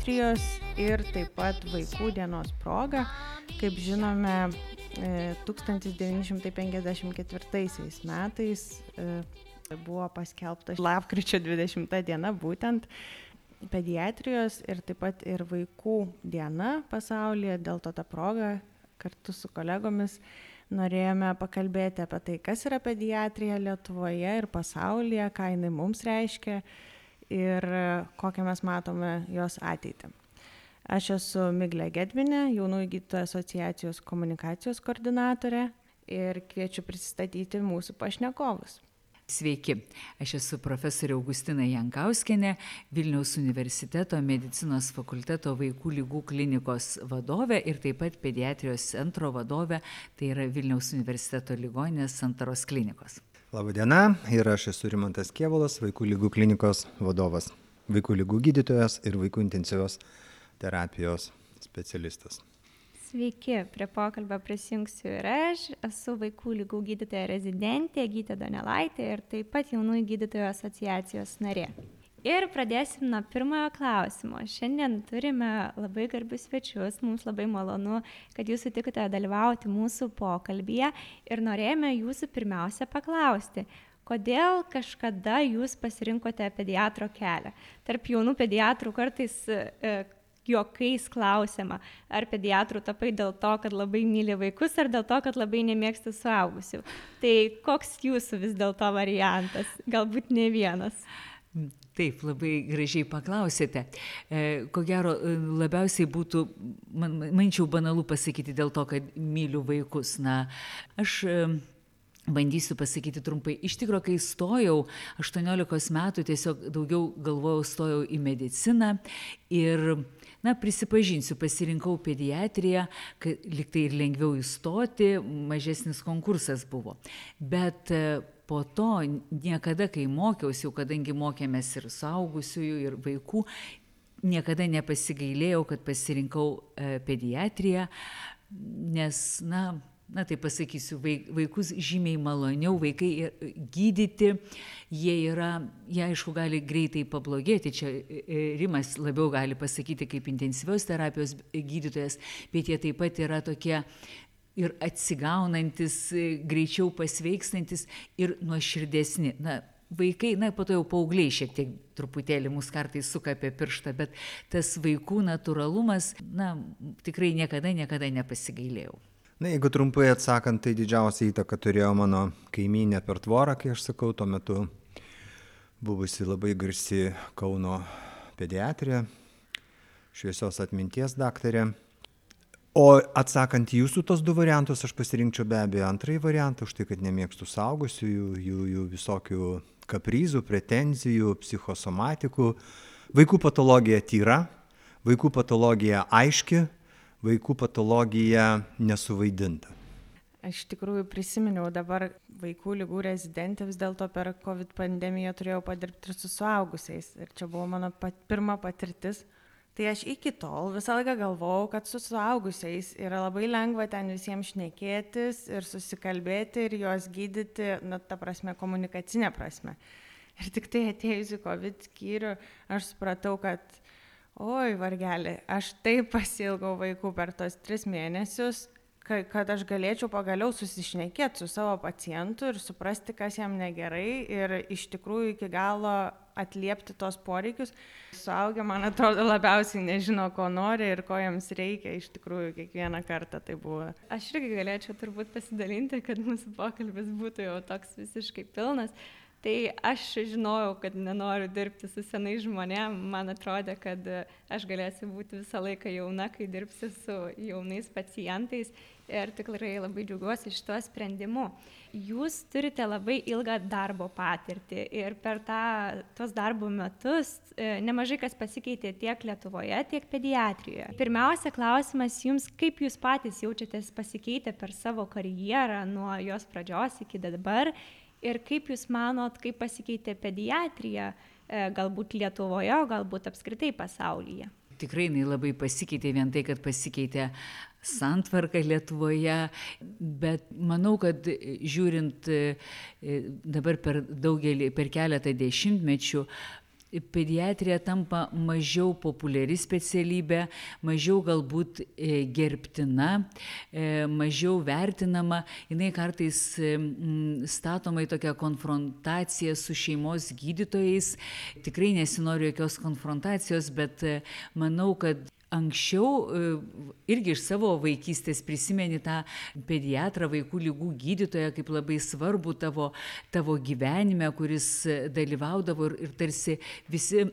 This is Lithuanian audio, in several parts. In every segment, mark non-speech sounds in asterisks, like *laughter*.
pediatrijos ir taip pat vaikų dienos proga. Kaip žinome, e, 1954 metais e, buvo paskelbta lapkričio 20 diena būtent pediatrijos ir taip pat ir vaikų diena pasaulyje. Dėl to tą progą kartu su kolegomis norėjome pakalbėti apie tai, kas yra pediatrija Lietuvoje ir pasaulyje, ką jinai mums reiškia ir kokią mes matome jos ateitį. Aš esu Miglė Gedvinė, jaunųjų gydytojų asociacijos komunikacijos koordinatorė ir kviečiu pristatyti mūsų pašnekovus. Sveiki, aš esu profesorė Augustina Jankauskinė, Vilniaus universiteto medicinos fakulteto vaikų lygų klinikos vadovė ir taip pat pediatrijos centro vadovė, tai yra Vilniaus universiteto ligoninės Santaros klinikos. Labadiena, ir aš esu Rimantas Kievalas, vaikų lygų klinikos vadovas, vaikų lygų gydytojas ir vaikų intensyvios terapijos specialistas. Sveiki, prie pokalbio prisijungsiu ir aš, esu vaikų lygų gydytoja rezidentė Gytė Donelaitė ir taip pat jaunųjų gydytojų asociacijos narė. Ir pradėsim nuo pirmojo klausimo. Šiandien turime labai garbius svečius, mums labai malonu, kad jūs sutikote dalyvauti mūsų pokalbėje ir norėjome jūsų pirmiausia paklausti, kodėl kažkada jūs pasirinkote pediatro kelią. Tarp jaunų pediatrų kartais e, juokais klausiama, ar pediatrų tapai dėl to, kad labai myli vaikus, ar dėl to, kad labai nemėgsta suaugusių. Tai koks jūsų vis dėlto variantas? Galbūt ne vienas. Taip, labai gražiai paklausėte. E, ko gero, e, labiausiai būtų, man, mančiau, banalu pasakyti dėl to, kad myliu vaikus. Na, aš e, Bandysiu pasakyti trumpai. Iš tikrųjų, kai stojau, 18 metų tiesiog daugiau galvojau, stojau į mediciną ir na prisipažinsiu pasirinkau pediatriją kad lygtai ir lengviau įstoti mažesnis konkursas buvo bet po to niekada kai mokiausi jau kadangi mokėmės ir suaugusiųjų ir vaikų niekada nepasigailėjau kad pasirinkau e, pediatriją nes na na taip pasakysiu, vaikus žymiai maloniau, vaikai e, gydyti, jie yra, jie aišku gali greitai pablogėti, čia e, Rimas labiau gali pasakyti kaip intensyvios terapijos gydytojas, bet jie taip pat yra tokie ir atsigaunantis, greičiau pasveikstantis ir nuoširdesni. Na, vaikai, na, po to jau paaugliai šiek tiek truputėlį mus kartais suka apie pirštą, bet tas vaikų natūralumas, na, tikrai niekada, niekada nepasigailėjau na jeigu trumpai atsakant tai didžiausią įtaką turėjo mano kaimynė per tvorą kai aš sakau tuo metu buvusi labai garsi kauno pediatrė šviesios atminties daktarė o atsakant į jūsų tuos du variantus aš pasirinkčiau be abejo antrąjį variantą už tai kad nemėgstu suaugusiųjų jų jų visokių kaprizų pretenzijų psichosomatikų vaikų patologija tyra vaikų patologija aiški vaikų patologija nesuvaidinta. Aš tikrųjų prisiminiau dabar vaikų lygų rezidentė, vis dėlto per COVID pandemiją turėjau padirbti ir su suaugusiais. Ir čia buvo mano pat, pirma patirtis. Tai aš iki tol visą laiką galvojau, kad su suaugusiais yra labai lengva ten visiems šnekėtis ir susikalbėti ir juos gydyti, na, ta prasme, komunikacinė prasme. Ir tik tai atėjus į COVID skyrių, aš supratau, kad oi vargeli aš taip *laughs* pasiilgau vaikų per tuos tris mėnesius kad aš galėčiau pagaliau susišnekėt su savo pacientu ir suprasti kas jam negerai ir iš tikrųjų iki galo atliepti tuos poreikius. Suaugę man atrodo labiausiai nežino ko nori ir ko jiems reikia. Iš tikrųjų kiekvieną kartą tai buvo. Aš irgi galėčiau turbūt pasidalinti kad mūsų pokalbis būtų jau toks visiškai pilnas. Tai aš žinojau kad nenoriu dirbti su senais žmonėm. Man atrodė kad aš galėsiu būti visą laiką jauna kai dirbsiu su jaunais pacientais ir tikrai labai džiaugiuosi šituo sprendimu. Jūs turite labai ilgą darbo patirtį ir per tą tuos darbo metus e, nemažai kas pasikeitė tiek lietuvoje tiek pediatrijoje. Pirmiausia klausimas jums kaip jūs patys jaučiatės pasikeitę per savo karjerą nuo jos pradžios iki dabar ir kaip jūs manot kaip pasikeitė pediatrija e, galbūt lietuvoje o galbūt apskritai pasaulyje? Tikrai jinai labai pasikeitė vien tai kad pasikeitė santvarką Lietuvoje, bet manau, kad žiūrint e, dabar per daugelį, per keletą dešimtmečių, pediatrija tampa mažiau populiari specialybė, mažiau galbūt e, gerbtina, e, mažiau vertinama, jinai kartais e, statoma į tokią konfrontaciją su šeimos gydytojais. Tikrai nesinoriu jokios konfrontacijos, bet manau, kad anksčiau e, irgi iš savo vaikystės prisimeni tą pediatrą, vaikų lygų gydytoją kaip labai svarbu tavo, tavo gyvenime, kuris dalyvaudavo ir, ir tarsi visi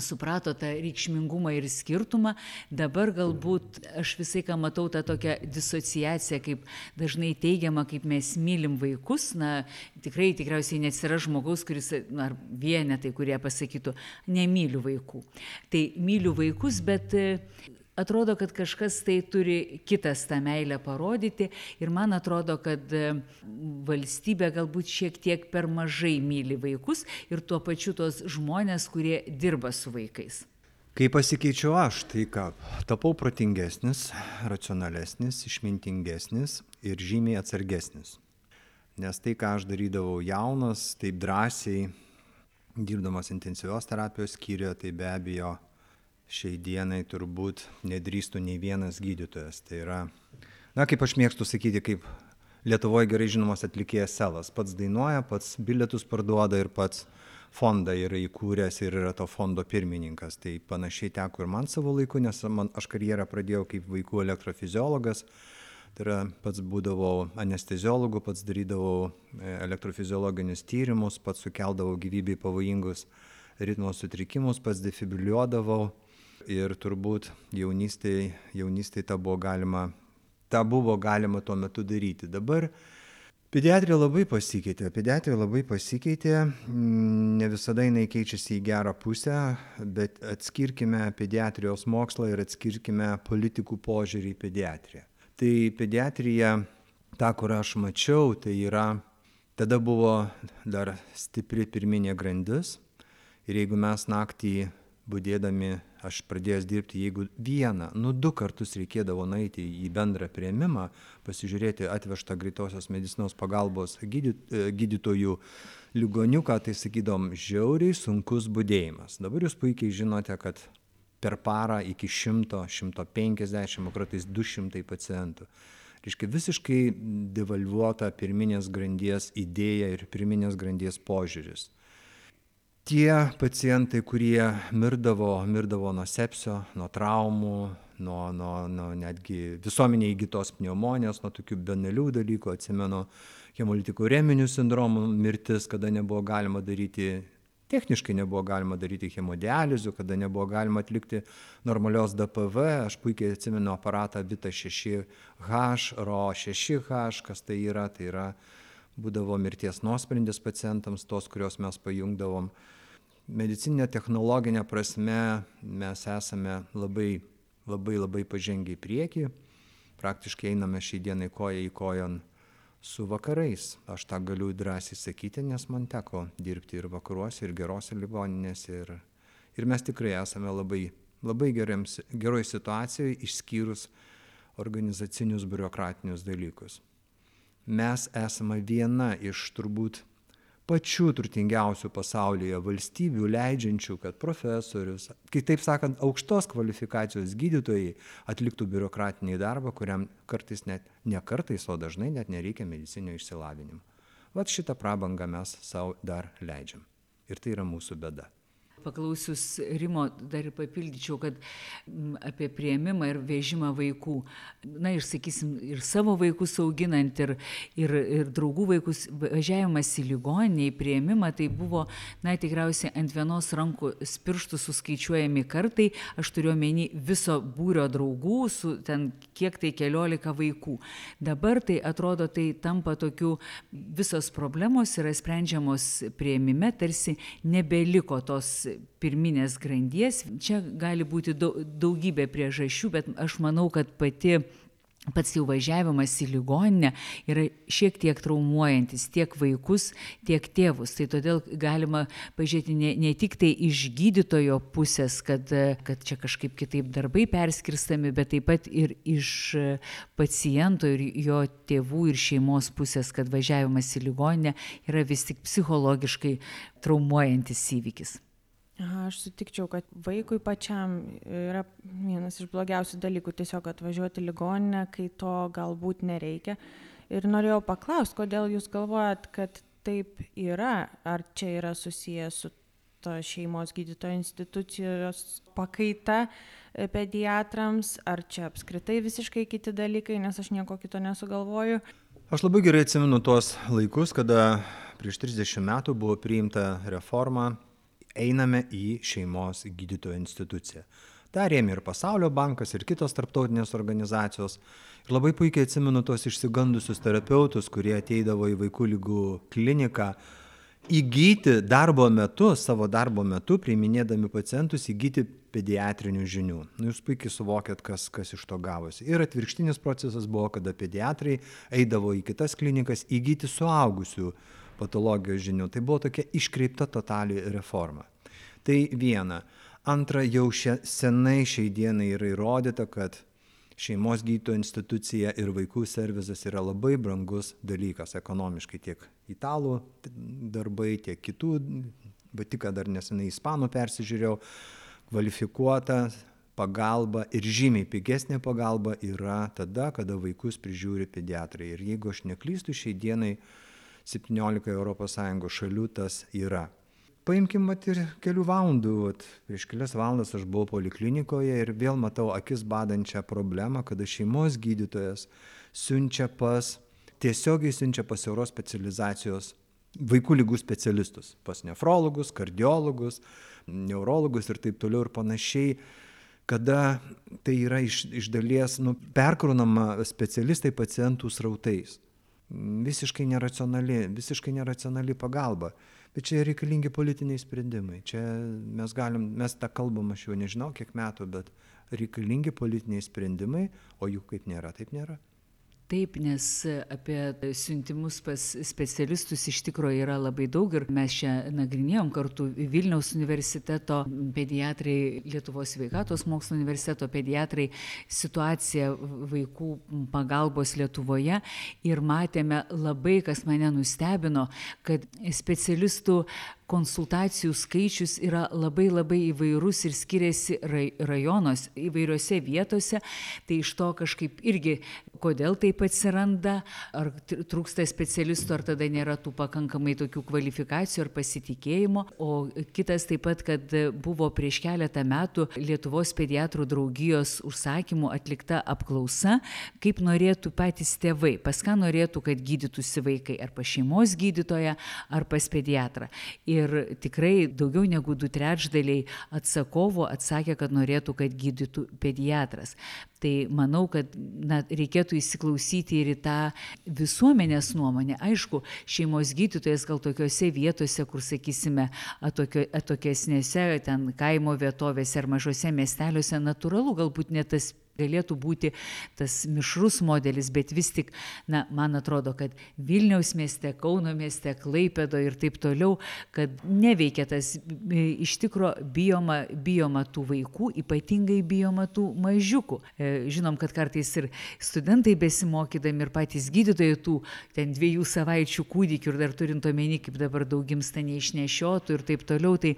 suprato tą reikšmingumą ir skirtumą. Dabar galbūt aš visai ką matau tą tokią disociaciją, kaip dažnai teigiama, kaip mes mylim vaikus. Na, tikrai tikriausiai neatsira žmogaus, kuris, na, ar vienetai, kurie pasakytų, nemyliu vaikų. Tai myliu vaikus, bet atrodo, kad kažkas tai turi kitas tą meilę parodyti ir man atrodo, kad e, valstybė galbūt šiek tiek per mažai myli vaikus ir tuo pačiu tos žmonės, kurie dirba su vaikais. Kai pasikeičiau aš, tai ką, tapau protingesnis, racionalesnis, išmintingesnis ir žymiai atsargesnis. Nes tai, ką aš darydavau jaunas, taip drąsiai, dirbdamas intensyvios terapijos skyriuje, tai be abejo šiai dienai turbūt nedrįstų nei vienas gydytojas. Tai yra, na, kaip aš mėgstu sakyti, kaip Lietuvoje gerai žinomas atlikėjas Selas. Pats dainuoja, pats bilietus parduoda ir pats fondą yra įkūręs ir yra to fondo pirmininkas. Tai panašiai teko ir man savo laiku, nes man, aš karjerą pradėjau kaip vaikų elektrofiziologas. Tai yra pats būdavau anesteziologu, pats darydavau e, elektrofiziologinius tyrimus, pats sukeldavau gyvybei pavojingus ritmo sutrikimus, pats defibriliuodavau ir turbūt jaunystėje jaunystėj tą buvo galima, tą buvo galima tuo metu daryti. Dabar Pediatrija labai pasikeitė, pediatrija labai pasikeitė, mm, ne visada jinai keičiasi į gerą pusę, bet atskirkime pediatrijos mokslą ir atskirkime politikų požiūrį į pediatriją. Tai pediatrija, ta, kur aš mačiau, tai yra, tada buvo dar stipri pirminė grandis ir jeigu mes naktį būdėdami aš pradėjęs dirbti, jeigu vieną, nu du kartus reikėdavo nueiti į bendrą prieimimą, pasižiūrėti atvežtą greitosios medicinos pagalbos gydyt, e, gydytojų ligoniuką, tai sakydom, žiauriai sunkus būdėjimas. Dabar jūs puikiai žinote, kad per parą iki 100, 150, o kartais 200 pacientų. Reiškia visiškai devalvuota pirminės grandies idėja ir pirminės grandies požiūris tie pacientai kurie mirdavo mirdavo nuo sepsio nuo traumų nuo nuo nuo netgi visuomenėj įgytos pneumonijos nuo tokių banalių dalykų atsimenu hemolitiko reminių sindromo mirtis kada nebuvo galima daryti techniškai nebuvo galima daryti hemodializių kada nebuvo galima atlikti normalios dpv aš puikiai atsimenu aparatą vita šeši h ro šeši h kas tai yra tai yra būdavo mirties nuosprendis pacientams tos kuriuos mes pajungdavom. Medicinine technologine prasme mes esame labai labai labai pažengę į priekį. Praktiškai einame šiai dienai koja į kojon su vakarais. Aš tą galiu drąsiai sakyti nes man teko dirbti ir vakaruose ir gerose ligoninėse ir ir mes tikrai esame labai labai geroj situacijoj išskyrus organizacinius biurokratinius dalykus mes esame viena iš turbūt pačių turtingiausių pasaulyje valstybių leidžiančių, kad profesorius, kitaip sakant, aukštos kvalifikacijos gydytojai atliktų biurokratinį darbą, kuriam kartais net, ne kartais, o dažnai net nereikia medicinio išsilavinimo. Vat šitą prabangą mes savo dar leidžiam. Ir tai yra mūsų bėda paklausius Rimo dar ir papildyčiau, kad apie prieimimą ir vežimą vaikų, na ir sakysim, ir savo vaikus auginant, ir, ir, ir draugų vaikus, važiavimas į ligoninę, į prieimimą, tai buvo, na tikriausiai ant vienos rankų pirštų suskaičiuojami kartai, aš turiu omeny viso būrio draugų, su ten kiek tai keliolika vaikų. Dabar tai atrodo, tai tampa tokių, visos problemos yra sprendžiamos prieimime, tarsi nebeliko tos pirminės grandies. Čia gali būti daugybė priežasčių, bet aš manau, kad pati pats jau važiavimas į ligoninę yra šiek tiek traumuojantis tiek vaikus tiek tėvus tai todėl galima pažiūrėti ne ne tik tai iš gydytojo pusės kad kad čia kažkaip kitaip darbai perskirstomi bet taip pat ir iš paciento ir jo tėvų ir šeimos pusės kad važiavimas į ligoninę yra vis tik psichologiškai traumuojantis įvykis Aha, aš sutikčiau, kad vaikui pačiam yra vienas iš blogiausių dalykų tiesiog atvažiuoti ligoninę, kai to galbūt nereikia. Ir norėjau paklausti, kodėl jūs galvojat, kad taip yra, ar čia yra susijęs su to šeimos gydytojo institucijos pakaita e, pediatrams, ar čia apskritai visiškai kiti dalykai, nes aš nieko kito nesugalvoju. Aš labai gerai atsimenu tuos laikus, kada prieš 30 metų buvo priimta reforma einame į šeimos gydytojo instituciją. Ta rėmė ir Pasaulio bankas, ir kitos tarptautinės organizacijos. Ir labai puikiai atsimenu tos išsigandusius terapeutus, kurie ateidavo į vaikų lygų kliniką įgyti darbo metu, savo darbo metu, priiminėdami pacientus, įgyti pediatrinių žinių. Nu, jūs puikiai suvokėt, kas, kas iš to gavosi. Ir atvirkštinis procesas buvo, kada pediatrai eidavo į kitas klinikas įgyti suaugusių patologijos žinių. Tai buvo tokia iškreipta totali reforma. Tai viena. Antra, jau šia, senai šiai dienai yra įrodyta, kad šeimos gydytojo institucija ir vaikų servizas yra labai brangus dalykas ekonomiškai tiek italų darbai, tiek kitų, bet tik dar nesenai ispanų persižiūrėjau, kvalifikuota pagalba ir žymiai pigesnė pagalba yra tada, kada vaikus prižiūri pediatrai. Ir jeigu aš neklystu, šiai dienai 17 ES šalių tas yra. Paimkim mat ir kelių valandų, vat, prieš kelias valandas aš buvau poliklinikoje ir vėl matau akis badančią problemą, kada šeimos gydytojas siunčia pas, tiesiogiai siunčia pas euros specializacijos vaikų lygų specialistus, pas nefrologus, kardiologus, neurologus ir taip toliau ir panašiai kada tai yra iš, iš dalies nu, perkrūnama specialistai pacientų srautais visiškai neracionali, visiškai neracionali pagalba. Bet čia reikalingi politiniai sprendimai. Čia mes galim, mes tą kalbam, aš jau nežinau kiek metų, bet reikalingi politiniai sprendimai, o jų kaip nėra, taip nėra taip nes apie siuntimus pas specialistus iš tikro yra labai daug ir mes čia nagrinėjom kartu vilniaus universiteto pediatrai lietuvos sveikatos mokslų universiteto pediatrai situaciją vaikų pagalbos lietuvoje ir matėme labai kas mane nustebino kad specialistų konsultacijų skaičius yra labai labai įvairus ir skiriasi rajonuose įvairiose vietose. Tai iš to kažkaip irgi kodėl taip atsiranda ar trūksta specialistų ar tada nėra tų pakankamai tokių kvalifikacijų ar pasitikėjimo. O kitas taip pat kad buvo prieš keletą metų lietuvos pediatrų draugijos užsakymu atlikta apklausa kaip norėtų patys tėvai pas ką norėtų kad gydytųsi vaikai ar pas šeimos gydytoją ar pas pediatrą. Ir ir tikrai daugiau negu du trečdaliai atsakovų atsakė, kad norėtų, kad gydytų pediatras. Tai manau, kad na, reikėtų įsiklausyti ir į tą visuomenės nuomonę. Aišku, šeimos gydytojas gal tokiuose vietose, kur, sakysime, atokio, atokesnėse, ten kaimo vietovėse ar mažose miesteliuose, natūralu, galbūt net tas galėtų būti tas mišrus modelis, bet vis tik, na, man atrodo, kad Vilniaus mieste, Kauno mieste, Klaipėdo ir taip toliau, kad neveikia tas iš tikro bijoma, bijoma tų vaikų, ypatingai bijoma tų mažiukų. E, žinom, kad kartais ir studentai besimokydami ir patys gydytojai tų ten dviejų savaičių kūdikių ir dar turint omeny, kaip dabar daug gimsta neišnešiotų ir taip toliau, tai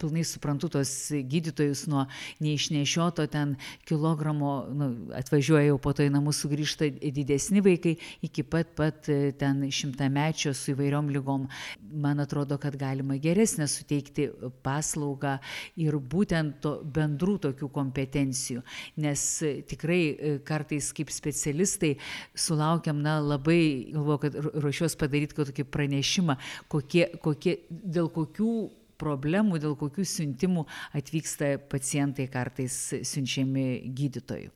pilnai suprantu tuos gydytojus nuo neišnešioto ten kilogramo, nu, atvažiuoja jau po to į namus sugrįžta didesni vaikai iki pat pat e, ten šimtamečio su įvairiom lygom. Man atrodo, kad galima geresnę suteikti paslaugą ir būtent to bendrų tokių kompetencijų, nes e, tikrai e, kartais kaip specialistai sulaukiam, na, labai, galvoju, kad ruošiuos padaryti tokį pranešimą, kokie, kokie, dėl kokių problemų, dėl kokių siuntimų atvyksta pacientai kartais siunčiami gydytojų.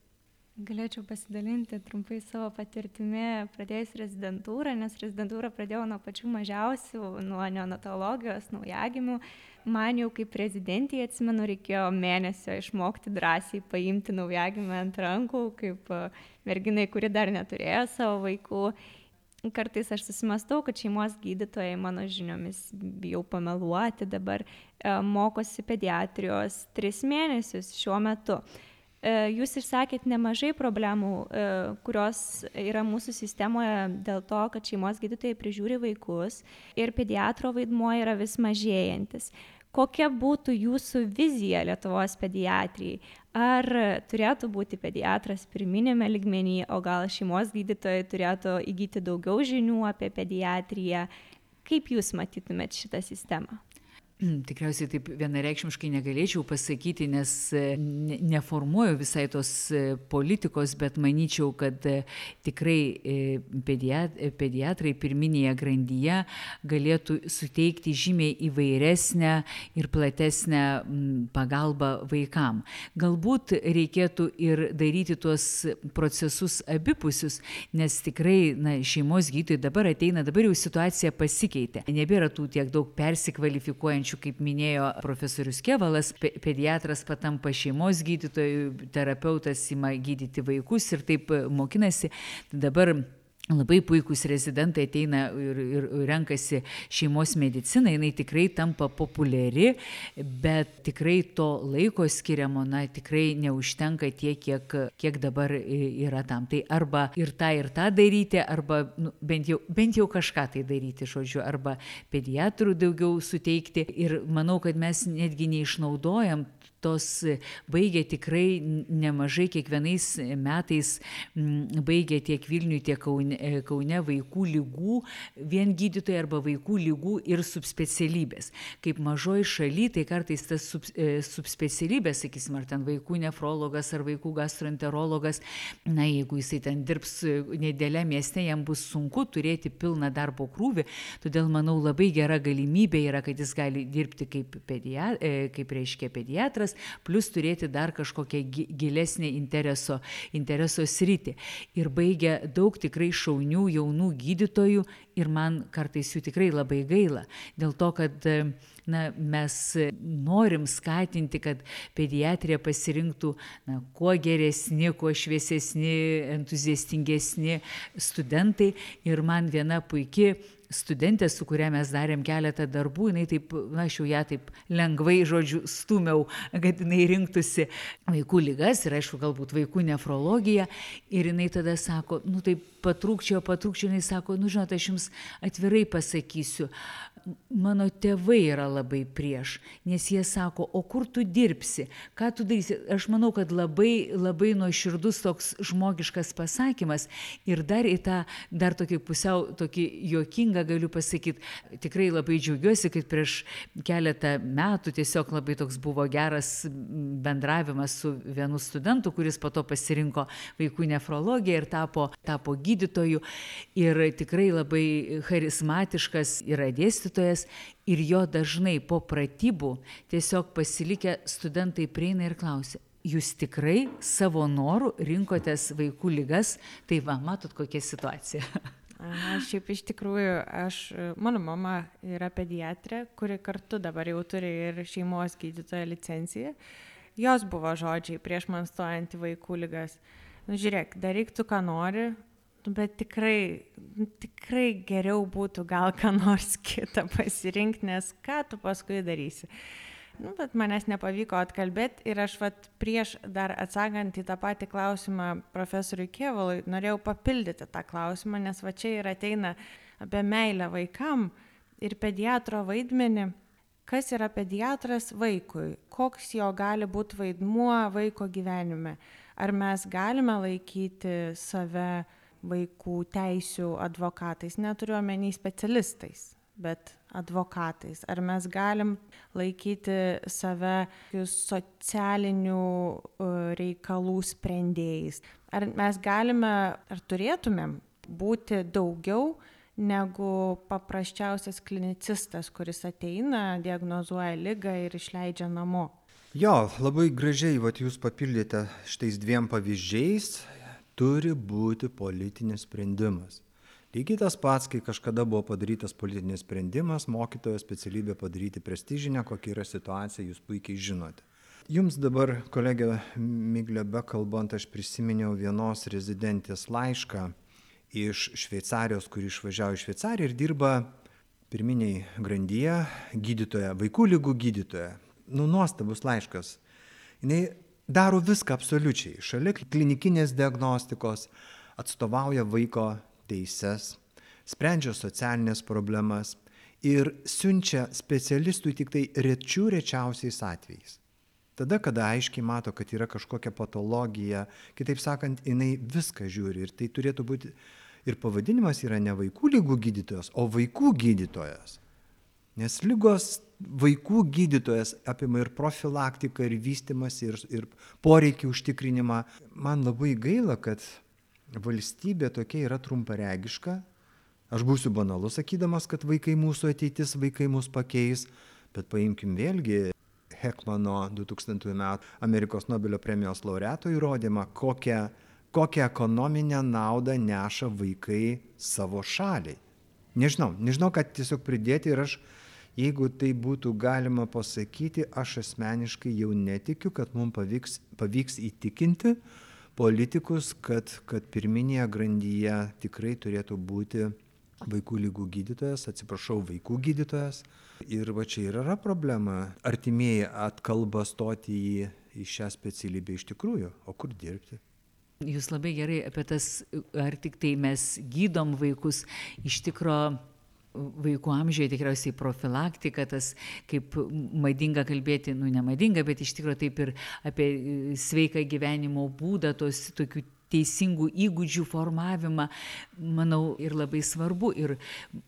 Galėčiau pasidalinti trumpai savo patirtimi pradėjus rezidentūrą, nes rezidentūrą pradėjau nuo pačių mažiausių, nuo neonatologijos, naujagimių. Man jau kaip prezidentė, atsimenu, reikėjo mėnesio išmokti drąsiai paimti naujagimę ant rankų, kaip merginai, kuri dar neturėjo savo vaikų. Kartais aš susimastau, kad šeimos gydytojai, mano žiniomis, bijau pameluoti, dabar e, mokosi pediatrijos tris mėnesius šiuo metu. E, jūs išsakėt nemažai problemų, e, kurios yra mūsų sistemoje dėl to, kad šeimos gydytojai prižiūri vaikus ir pediatro vaidmuo yra vis mažėjantis. Kokia būtų jūsų vizija Lietuvos pediatrijai? Ar turėtų būti pediatras pirminėme ligmenyje, o gal šeimos gydytojai turėtų įgyti daugiau žinių apie pediatriją? Kaip jūs matytumėt šitą sistemą? *clears throat* Tikriausiai taip vienareikšmiškai negalėčiau pasakyti, nes e, neformuoju visai tos e, politikos, bet manyčiau, kad e, tikrai pediatrai pirminėje grandyje galėtų suteikti žymiai įvairesnę ir platesnę pagalbą vaikam. Galbūt reikėtų ir daryti tuos procesus abipusius, nes tikrai na, šeimos gydytojai dabar ateina, dabar jau situacija pasikeitė. Nebėra tų tiek daug persikvalifikuojančių pokyčių, kaip minėjo profesorius Kevalas, pe pediatras patampa šeimos gydytojų, terapeutas ima gydyti vaikus ir taip mokinasi. Dabar Labai puikūs rezidentai ateina ir, ir renkasi šeimos mediciną, jinai tikrai tampa populiari, bet tikrai to laiko skiriamo, na, tikrai neužtenka tiek, kiek, kiek dabar yra tam. Tai arba ir tą, ir tą daryti, arba nu, bent, jau, bent jau kažką tai daryti, žodžiu, arba pediatrų daugiau suteikti. Ir manau, kad mes netgi neišnaudojam tos baigia tikrai nemažai kiekvienais metais baigia tiek Vilniui, tiek Kaune, e, Kaune vaikų lygų, vien gydytojai arba vaikų lygų ir subspecialybės. Kaip mažoji šaly, tai kartais tas sub, e, subspecialybės, sakysim, ar ten vaikų nefrologas ar vaikų gastroenterologas, na, jeigu jisai ten dirbs nedėlė mieste, jam bus sunku turėti pilną darbo krūvį, todėl manau labai gera galimybė yra, kad jis gali dirbti kaip, pedia, e, kaip reiškia pediatras, dalykas, plus turėti dar kažkokią gilesnį intereso, intereso sritį. Ir baigia daug tikrai šaunių jaunų gydytojų ir man kartais jų tikrai labai gaila. Dėl to, kad na, mes norim skatinti, kad pediatrija pasirinktų na, kuo geresni, kuo šviesesni, entuziastingesni studentai. Ir man viena puikia studentė, su kuria mes darėm keletą darbų, jinai taip, na, aš jau ją taip lengvai, žodžiu, stumiau, kad jinai rinktųsi vaikų lygas ir, aišku, galbūt vaikų nefrologiją. Ir jinai tada sako, nu taip patrūkčiojo, patrūkčiojo, jinai sako, nu žinot, aš jums atvirai pasakysiu, mano tėvai yra labai prieš, nes jie sako, o kur tu dirbsi, ką tu darysi. Aš manau, kad labai, labai nuoširdus toks žmogiškas pasakymas. Ir dar į tą, dar tokį pusiau, tokį juokingą galiu pasakyti, tikrai labai džiaugiuosi, kad prieš keletą metų tiesiog labai toks buvo geras bendravimas su vienu studentu, kuris po to pasirinko vaikų nefrologiją ir tapo, tapo gydytoju. Ir tikrai labai charizmatiškas yra dėstytojas dėstytojas ir jo dažnai po pratybų tiesiog pasilikę studentai prieina ir klausia, jūs tikrai savo norų rinkotės vaikų lygas, tai va, matot kokia situacija. Na, šiaip iš tikrųjų, aš, mano mama yra pediatrė, kuri kartu dabar jau turi ir šeimos gydytojo licenciją. Jos buvo žodžiai prieš man stojant į vaikų lygas. Nu, žiūrėk, daryk tu, ką nori, bet tikrai, nu, tikrai geriau būtų gal ką nors *laughs* kitą pasirinkti, nes ką tu paskui darysi. Nu, bet manęs nepavyko atkalbėti ir aš vat, prieš dar atsakant į tą patį klausimą profesoriui Kievalui, norėjau papildyti tą klausimą, nes va čia ir ateina apie meilę vaikam ir pediatro vaidmenį. Kas yra pediatras vaikui? Koks jo gali būti vaidmuo vaiko gyvenime? Ar mes galime laikyti save vaikų teisių advokatais, neturiu omeny specialistais, bet advokatais. Ar mes galim laikyti save socialinių e, reikalų sprendėjais? Ar mes galime, ar turėtumėm būti daugiau negu paprasčiausias klinicistas, kuris ateina, diagnozuoja lygą ir išleidžia namo? Jo, labai gražiai, vat jūs papildėte šitais dviem pavyzdžiais, turi būti politinis sprendimas. Lygiai tas pats, kai kažkada buvo padarytas politinis sprendimas, mokytojo specialybė padaryti prestižinę, kokia yra situacija, jūs puikiai žinote. Jums dabar, kolegė Miglė bekalbant, aš prisiminiau vienos rezidentės laišką iš Šveicarijos, kuri išvažiavo į Šveicariją ir dirba pirminiai grandyje gydytoja, vaikų lygų gydytoja nu, nuostabus laiškas. Jis daro viską absoliučiai. Šalia klinikinės diagnostikos atstovauja vaiko teises, sprendžia socialinės problemas ir siunčia specialistui tik tai rečių rečiausiais atvejais. Tada, kada aiškiai mato, kad yra kažkokia patologija, kitaip sakant, jinai viską žiūri ir tai turėtų būti, ir pavadinimas yra ne vaikų lygų gydytojas, o vaikų gydytojas. Nes lygos vaikų gydytojas apima ir profilaktiką, ir vystimas, ir, ir poreikį užtikrinimą. Man labai gaila, kad valstybė tokia yra trumparegiška. Aš būsiu banalus sakydamas, kad vaikai mūsų ateitis, vaikai mus pakeis, bet paimkim vėlgi Hekmano 2000 metų Amerikos Nobelio premijos laureato įrodymą, kokią, kokią ekonominę naudą neša vaikai savo šaliai. Nežinau, nežinau, kad tiesiog pridėti ir aš Jeigu tai būtų galima pasakyti, aš asmeniškai jau netikiu, kad mums pavyks, pavyks įtikinti politikus, kad, kad pirminėje grandyje tikrai turėtų būti vaikų lygų gydytojas, atsiprašau, vaikų gydytojas. Ir va čia ir yra problema. Artimieji atkalba stoti į, į šią specialybę iš tikrųjų, o kur dirbti? Jūs labai gerai apie tas, ar tik tai mes gydom vaikus, iš tikrųjų vaikų amžiuje tikriausiai profilaktika, tas kaip madinga kalbėti, nu nemadinga, bet iš tikrųjų taip ir apie sveiką gyvenimo būdą, tos tokių teisingų įgūdžių formavimą, manau, ir labai svarbu. Ir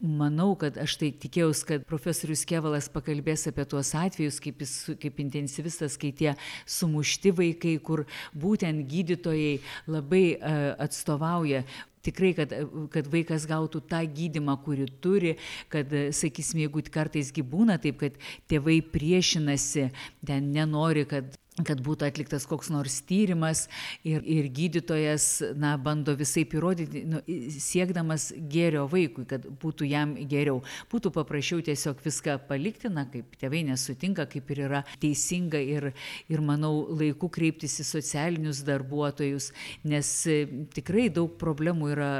manau, kad aš tai tikėjausi, kad profesorius Kevalas pakalbės apie tuos atvejus, kaip, jis, kaip intensyvistas, kai tie sumušti vaikai, kur būtent gydytojai labai uh, atstovauja tikrai, kad, kad vaikas gautų tą gydimą, kurį turi, kad, sakysim, jeigu kartais gyvūna taip, kad tėvai priešinasi, ten nenori, kad kad būtų atliktas koks nors tyrimas ir, ir gydytojas na, bando visai įrodyti, nu, siekdamas gėrio vaikui, kad būtų jam geriau. Būtų paprasčiau tiesiog viską palikti, na, kaip tėvai nesutinka, kaip ir yra teisinga ir, ir manau, laiku kreiptis į socialinius darbuotojus, nes e, tikrai daug problemų yra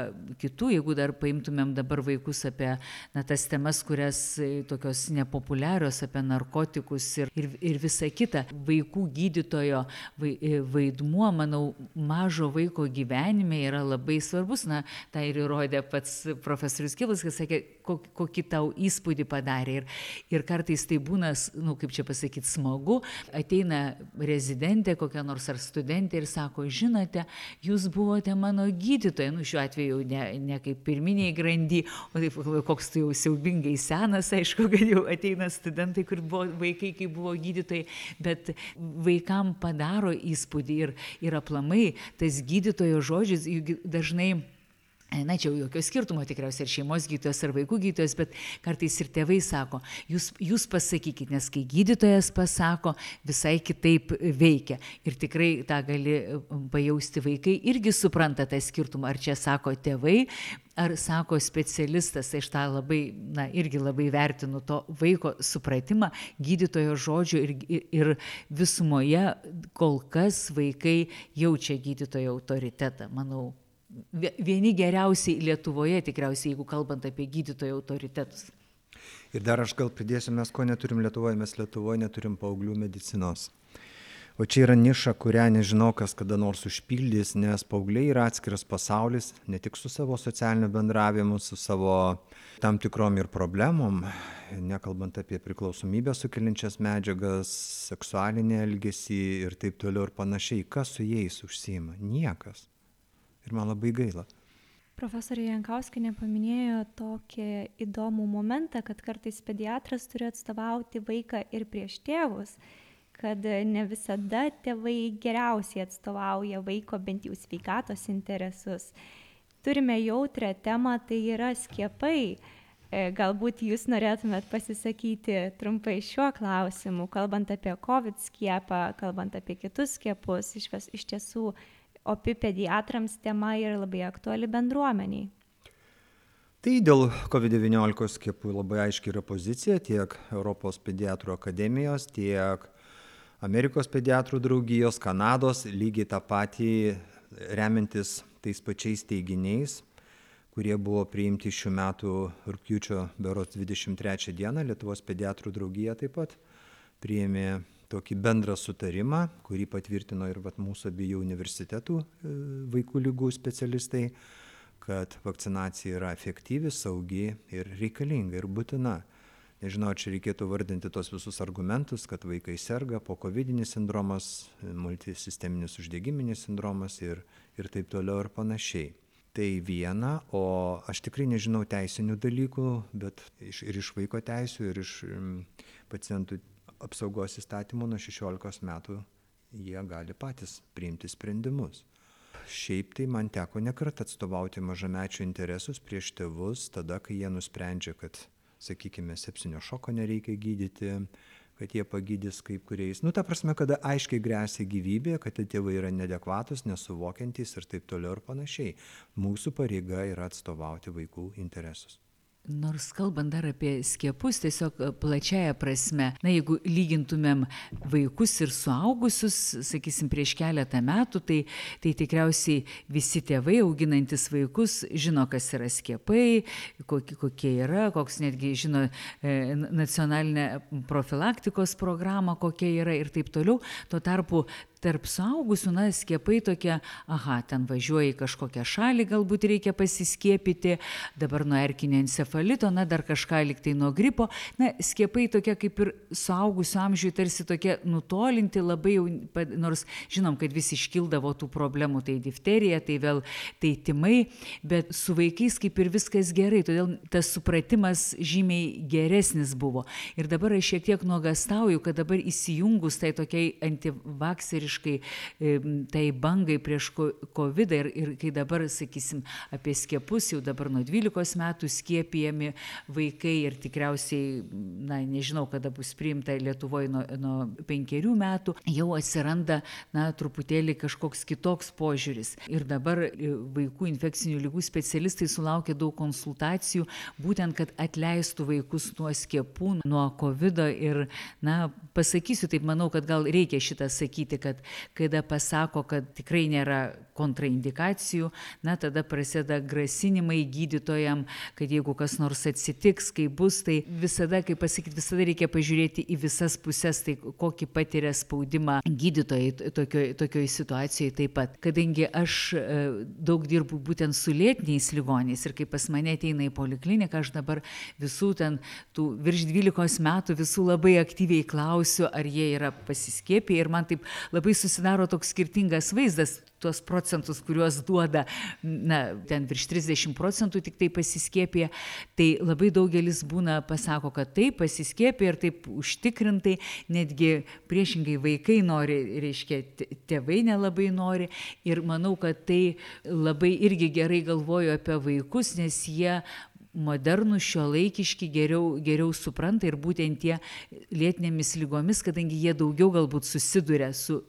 kitų, jeigu dar paimtumėm dabar vaikus apie na, tas temas, kurias e, tokios nepopuliarios, apie narkotikus ir, ir, ir visa kita. Vaikų gydytojai gydytojo e, vaidmuo, manau, mažo vaiko gyvenime yra labai svarbus. Na, tai ir įrodė pats profesorius Kilas, kas sakė, kokį tau įspūdį padarė. Ir, ir kartais tai būna, nu, kaip čia pasakyti, smagu. Ateina rezidentė kokia nors ar studentė ir sako, žinote, jūs buvote mano gydytoja, nu, šiuo atveju ne, ne kaip pirminiai grandy, o taip, koks tu jau siaubingai senas, aišku, kad jau ateina studentai, kur buvo vaikai, kai buvo gydytojai, bet vaikam padaro įspūdį ir, ir aplamai tas gydytojo žodžis, juk dažnai Na, čia jau jokio skirtumo tikriausiai ir šeimos gydytojas, ar vaikų gydytojas, bet kartais ir tėvai sako, jūs, jūs pasakykit, nes kai gydytojas pasako, visai kitaip veikia. Ir tikrai tą gali pajausti vaikai, irgi supranta tą skirtumą, ar čia sako tėvai, ar sako specialistas, tai aš tą labai, na, irgi labai vertinu to vaiko supratimą, gydytojo žodžių ir, ir, ir visumoje kol kas vaikai jaučia gydytojo autoritetą, manau vieni geriausiai Lietuvoje, tikriausiai, jeigu kalbant apie gydytojų autoritetus. Ir dar aš gal pridėsiu, mes ko neturim Lietuvoje, mes Lietuvoje neturim paauglių medicinos. O čia yra niša, kurią nežinau, kas kada nors užpildys, nes paaugliai yra atskiras pasaulis, ne tik su savo socialiniu bendravimu, su savo tam tikrom ir problemom, nekalbant apie priklausomybę sukeliančias medžiagas, seksualinį elgesį ir taip toliau ir panašiai. Kas su jais užsima? Niekas ir man labai gaila. Profesorė Jankauskinė paminėjo tokį įdomų momentą, kad kartais pediatras turi atstovauti vaiką ir prieš tėvus, kad ne visada tėvai geriausiai atstovauja vaiko bent jau sveikatos interesus. Turime jautrę temą, tai yra skiepai. E, galbūt jūs norėtumėt pasisakyti trumpai šiuo klausimu, kalbant apie COVID skiepą, kalbant apie kitus skiepus, iš, iš tiesų opi pediatrams tema yra labai aktuali bendruomeniai. Tai dėl COVID-19 skiepų labai aiškiai yra pozicija tiek Europos pediatrų akademijos, tiek Amerikos pediatrų draugijos, Kanados, lygiai tą patį remiantis tais pačiais teiginiais kurie buvo priimti šių metų rugpjūčio berods 23 dieną. Lietuvos pediatrų draugija taip pat priėmė tokį bendrą sutarimą, kurį patvirtino ir vat, mūsų abiejų universitetų e, vaikų lygų specialistai, kad vakcinacija yra efektyvi, saugi ir reikalinga ir būtina. Nežinau, čia reikėtų vardinti tos visus argumentus, kad vaikai serga po COVID sindromas, multisisteminis uždegiminis sindromas ir, ir taip toliau ir panašiai tai viena o aš tikrai nežinau teisinių dalykų bet iš ir iš vaiko teisių ir iš pacientų apsaugos įstatymo nuo šešiolikos metų jie gali patys priimti sprendimus. Šiaip tai man teko ne kartą atstovauti mažamečių interesus prieš tėvus tada kai jie nusprendžia kad sakykime sepsinio šoko nereikia gydyti kad jie pagydys kaip kuriais. Nu ta prasme kada aiškiai gresia gyvybė kad tie tėvai yra neadekvatūs nesuvokiantys ir taip toliau ir panašiai. Mūsų pareiga yra atstovauti vaikų interesus Nors kalbant dar apie skiepus, tiesiog e, plačiaja prasme, na jeigu lygintumėm vaikus ir suaugusius, sakysim, prieš keletą metų, tai, tai tikriausiai visi tėvai auginantis vaikus žino, kas yra skiepai, kokie, kokie yra, koks netgi žino e, nacionalinę profilaktikos programą, kokia yra ir taip toliau. Tuo tarpu tarp suaugusių, na, skiepai tokie, aha, ten važiuoja į kažkokią šalį, galbūt reikia pasiskiepyti, dabar nuo erkinio encefalito, na, dar kažką liktai nuo gripo. Na, skiepai tokie kaip ir suaugusių amžiui tarsi tokie nutolinti, labai jau, nors žinom, kad vis iškildavo tų problemų, tai difterija, tai vėl, tai timai, bet su vaikais kaip ir viskas gerai, todėl tas supratimas žymiai geresnis buvo. Ir dabar aš šiek tiek nuogastauju, kad dabar įsijungus tai tokiai antivakseriškai visiškai tai bangai prieš COVID ir, ir kai dabar, sakysim, apie skiepus, jau dabar nuo 12 metų skiepijami vaikai ir tikriausiai, na, nežinau, kada bus priimta Lietuvoje nuo, nuo penkerių metų, jau atsiranda, na, truputėlį kažkoks kitoks požiūris. Ir dabar e, vaikų infekcinių lygų specialistai sulaukia daug konsultacijų, būtent, kad atleistų vaikus nuo skiepų, nuo COVID ir, na, pasakysiu taip, manau, kad gal reikia šitą sakyti, kad kada pasako, kad tikrai nėra kontraindikacijų, na tada prasideda grasinimai gydytojam, kad jeigu kas nors atsitiks, kai bus, tai visada, kaip pasakyti, visada reikia pažiūrėti į visas puses, tai kokį patiria spaudimą gydytojai tokioje tokioj situacijoje taip pat. Kadangi aš e, daug dirbu būtent su lėtiniais ligoniais ir kai pas mane ateina į polikliniką, aš dabar visų ten tų virš 12 metų visų labai aktyviai klausiu, ar jie yra pasiskėpę ir man taip labai susidaro toks skirtingas vaizdas tuos procentus, kuriuos duoda, na, ten virš 30 procentų tik tai pasiskėpė, tai labai daugelis būna pasako, kad taip pasiskėpė ir taip užtikrintai, netgi priešingai vaikai nori, reiškia, tėvai nelabai nori. Ir manau, kad tai labai irgi gerai galvoju apie vaikus, nes jie modernūs, šiuolaikiški, geriau, geriau supranta ir būtent tie lėtinėmis lygomis, kadangi jie daugiau galbūt susiduria su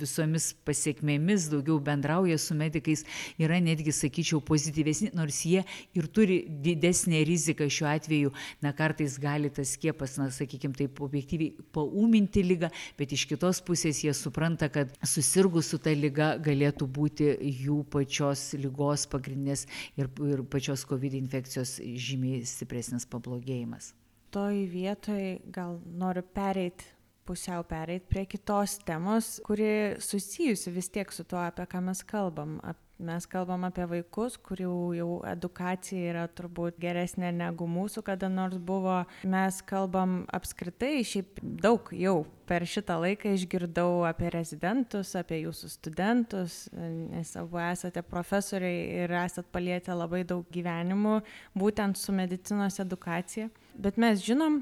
visomis pasiekmėmis, daugiau bendrauja su medikais, yra netgi, sakyčiau, pozityvesni, nors jie ir turi didesnę riziką šiuo atveju, na kartais gali tas skiepas, na sakykime taip, objektyviai paūminti lygą, bet iš kitos pusės jie supranta, kad susirgus su ta lyga galėtų būti jų pačios lygos pagrindinės ir, ir pačios COVID infekcijos situacijos žymiai stipresnis pablogėjimas. Toj vietoj gal noriu pereiti pusiau pereit prie kitos temos, kuri susijusi vis tiek su tuo, apie ką mes kalbam. Mes kalbam apie vaikus, kurių jau edukacija yra turbūt geresnė negu mūsų kada nors buvo. Mes kalbam apskritai, šiaip daug jau per šitą laiką išgirdau apie rezidentus, apie jūsų studentus, nes abu esate profesoriai ir esat palietę labai daug gyvenimų būtent su medicinos edukacija. Bet mes žinom,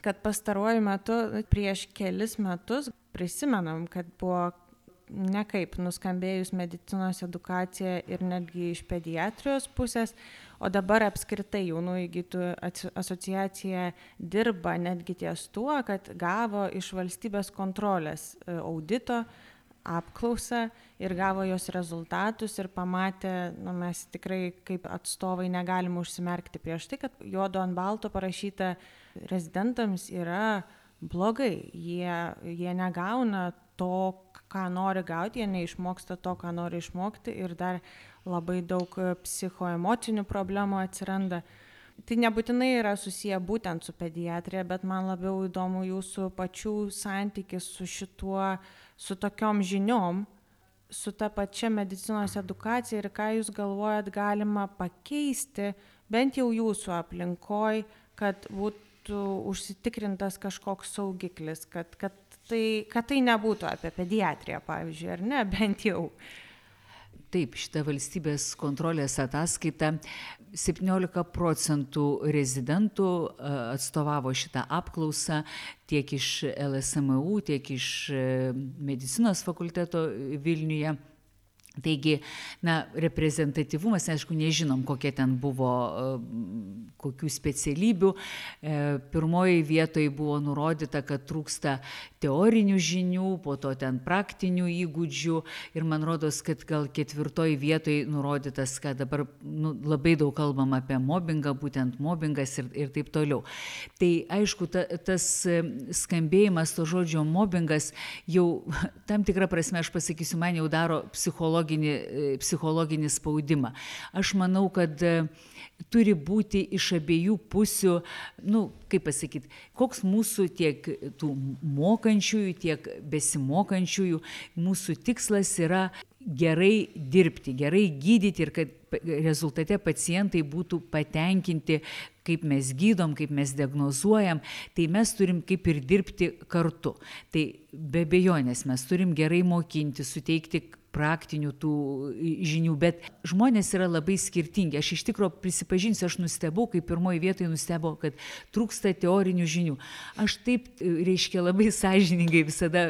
kad pastaruoju metu prieš kelis metus prisimenam, kad buvo nekaip nuskambėjus medicinos edukacija ir netgi iš pediatrijos pusės, o dabar apskritai jaunųjų gydytojų asociacija dirba netgi ties tuo, kad gavo iš valstybės kontrolės e, audito apklausą ir gavo jos rezultatus ir pamatė, na, mes tikrai kaip atstovai negalim užsimerkti prieš tai, kad juodo ant balto parašyta rezidentams yra blogai, jie, jie negauna to, ką nori gauti, jie neišmoksta to, ką nori išmokti ir dar labai daug psichoemocinių problemų atsiranda. Tai nebūtinai yra susiję būtent su pediatrija, bet man labiau įdomu jūsų pačių santykis su šituo, su tokiom žiniom, su ta pačia medicinos edukacija ir ką jūs galvojat galima pakeisti, bent jau jūsų aplinkoj, kad būtų užsitikrintas kažkoks saugiklis, kad, kad, tai, kad tai nebūtų apie pediatriją, pavyzdžiui, ar ne, bent jau. Taip, šita valstybės kontrolės ataskaita 17 procentų rezidentų atstovavo šitą apklausą tiek iš LSMU, tiek iš e, medicinos fakulteto Vilniuje. Taigi, na, reprezentatyvumas, aišku, nežinom, kokie ten buvo, e, kokių specialybių. E, pirmoji vietoje buvo nurodyta, kad trūksta teorinių žinių, po to ten praktinių įgūdžių ir man rodos, kad gal ketvirtoji vietoje nurodytas, kad dabar nu, labai daug kalbam apie mobbingą, būtent mobbingas ir, ir taip toliau. Tai aišku, ta, tas e, skambėjimas to žodžio mobbingas jau *laughs* tam tikrą prasme, aš pasakysiu, man jau daro psichologinį, e, psichologinį spaudimą. Aš manau, kad turi būti iš abiejų pusių, nu, kaip pasakyti, koks mūsų tiek tų mokančiųjų, tiek besimokančiųjų, mūsų tikslas yra gerai dirbti, gerai gydyti ir kad rezultate pacientai būtų patenkinti, kaip mes gydom, kaip mes diagnozuojam, tai mes turim kaip ir dirbti kartu. Tai be bejonės mes turim gerai mokinti, suteikti praktinių tų žinių, bet žmonės yra labai skirtingi. Aš iš tikrųjų prisipažinsiu, aš nustebau, kai pirmoji vietoje nustebau, kad trūksta teorinių žinių. Aš taip, reiškia, labai sąžiningai visada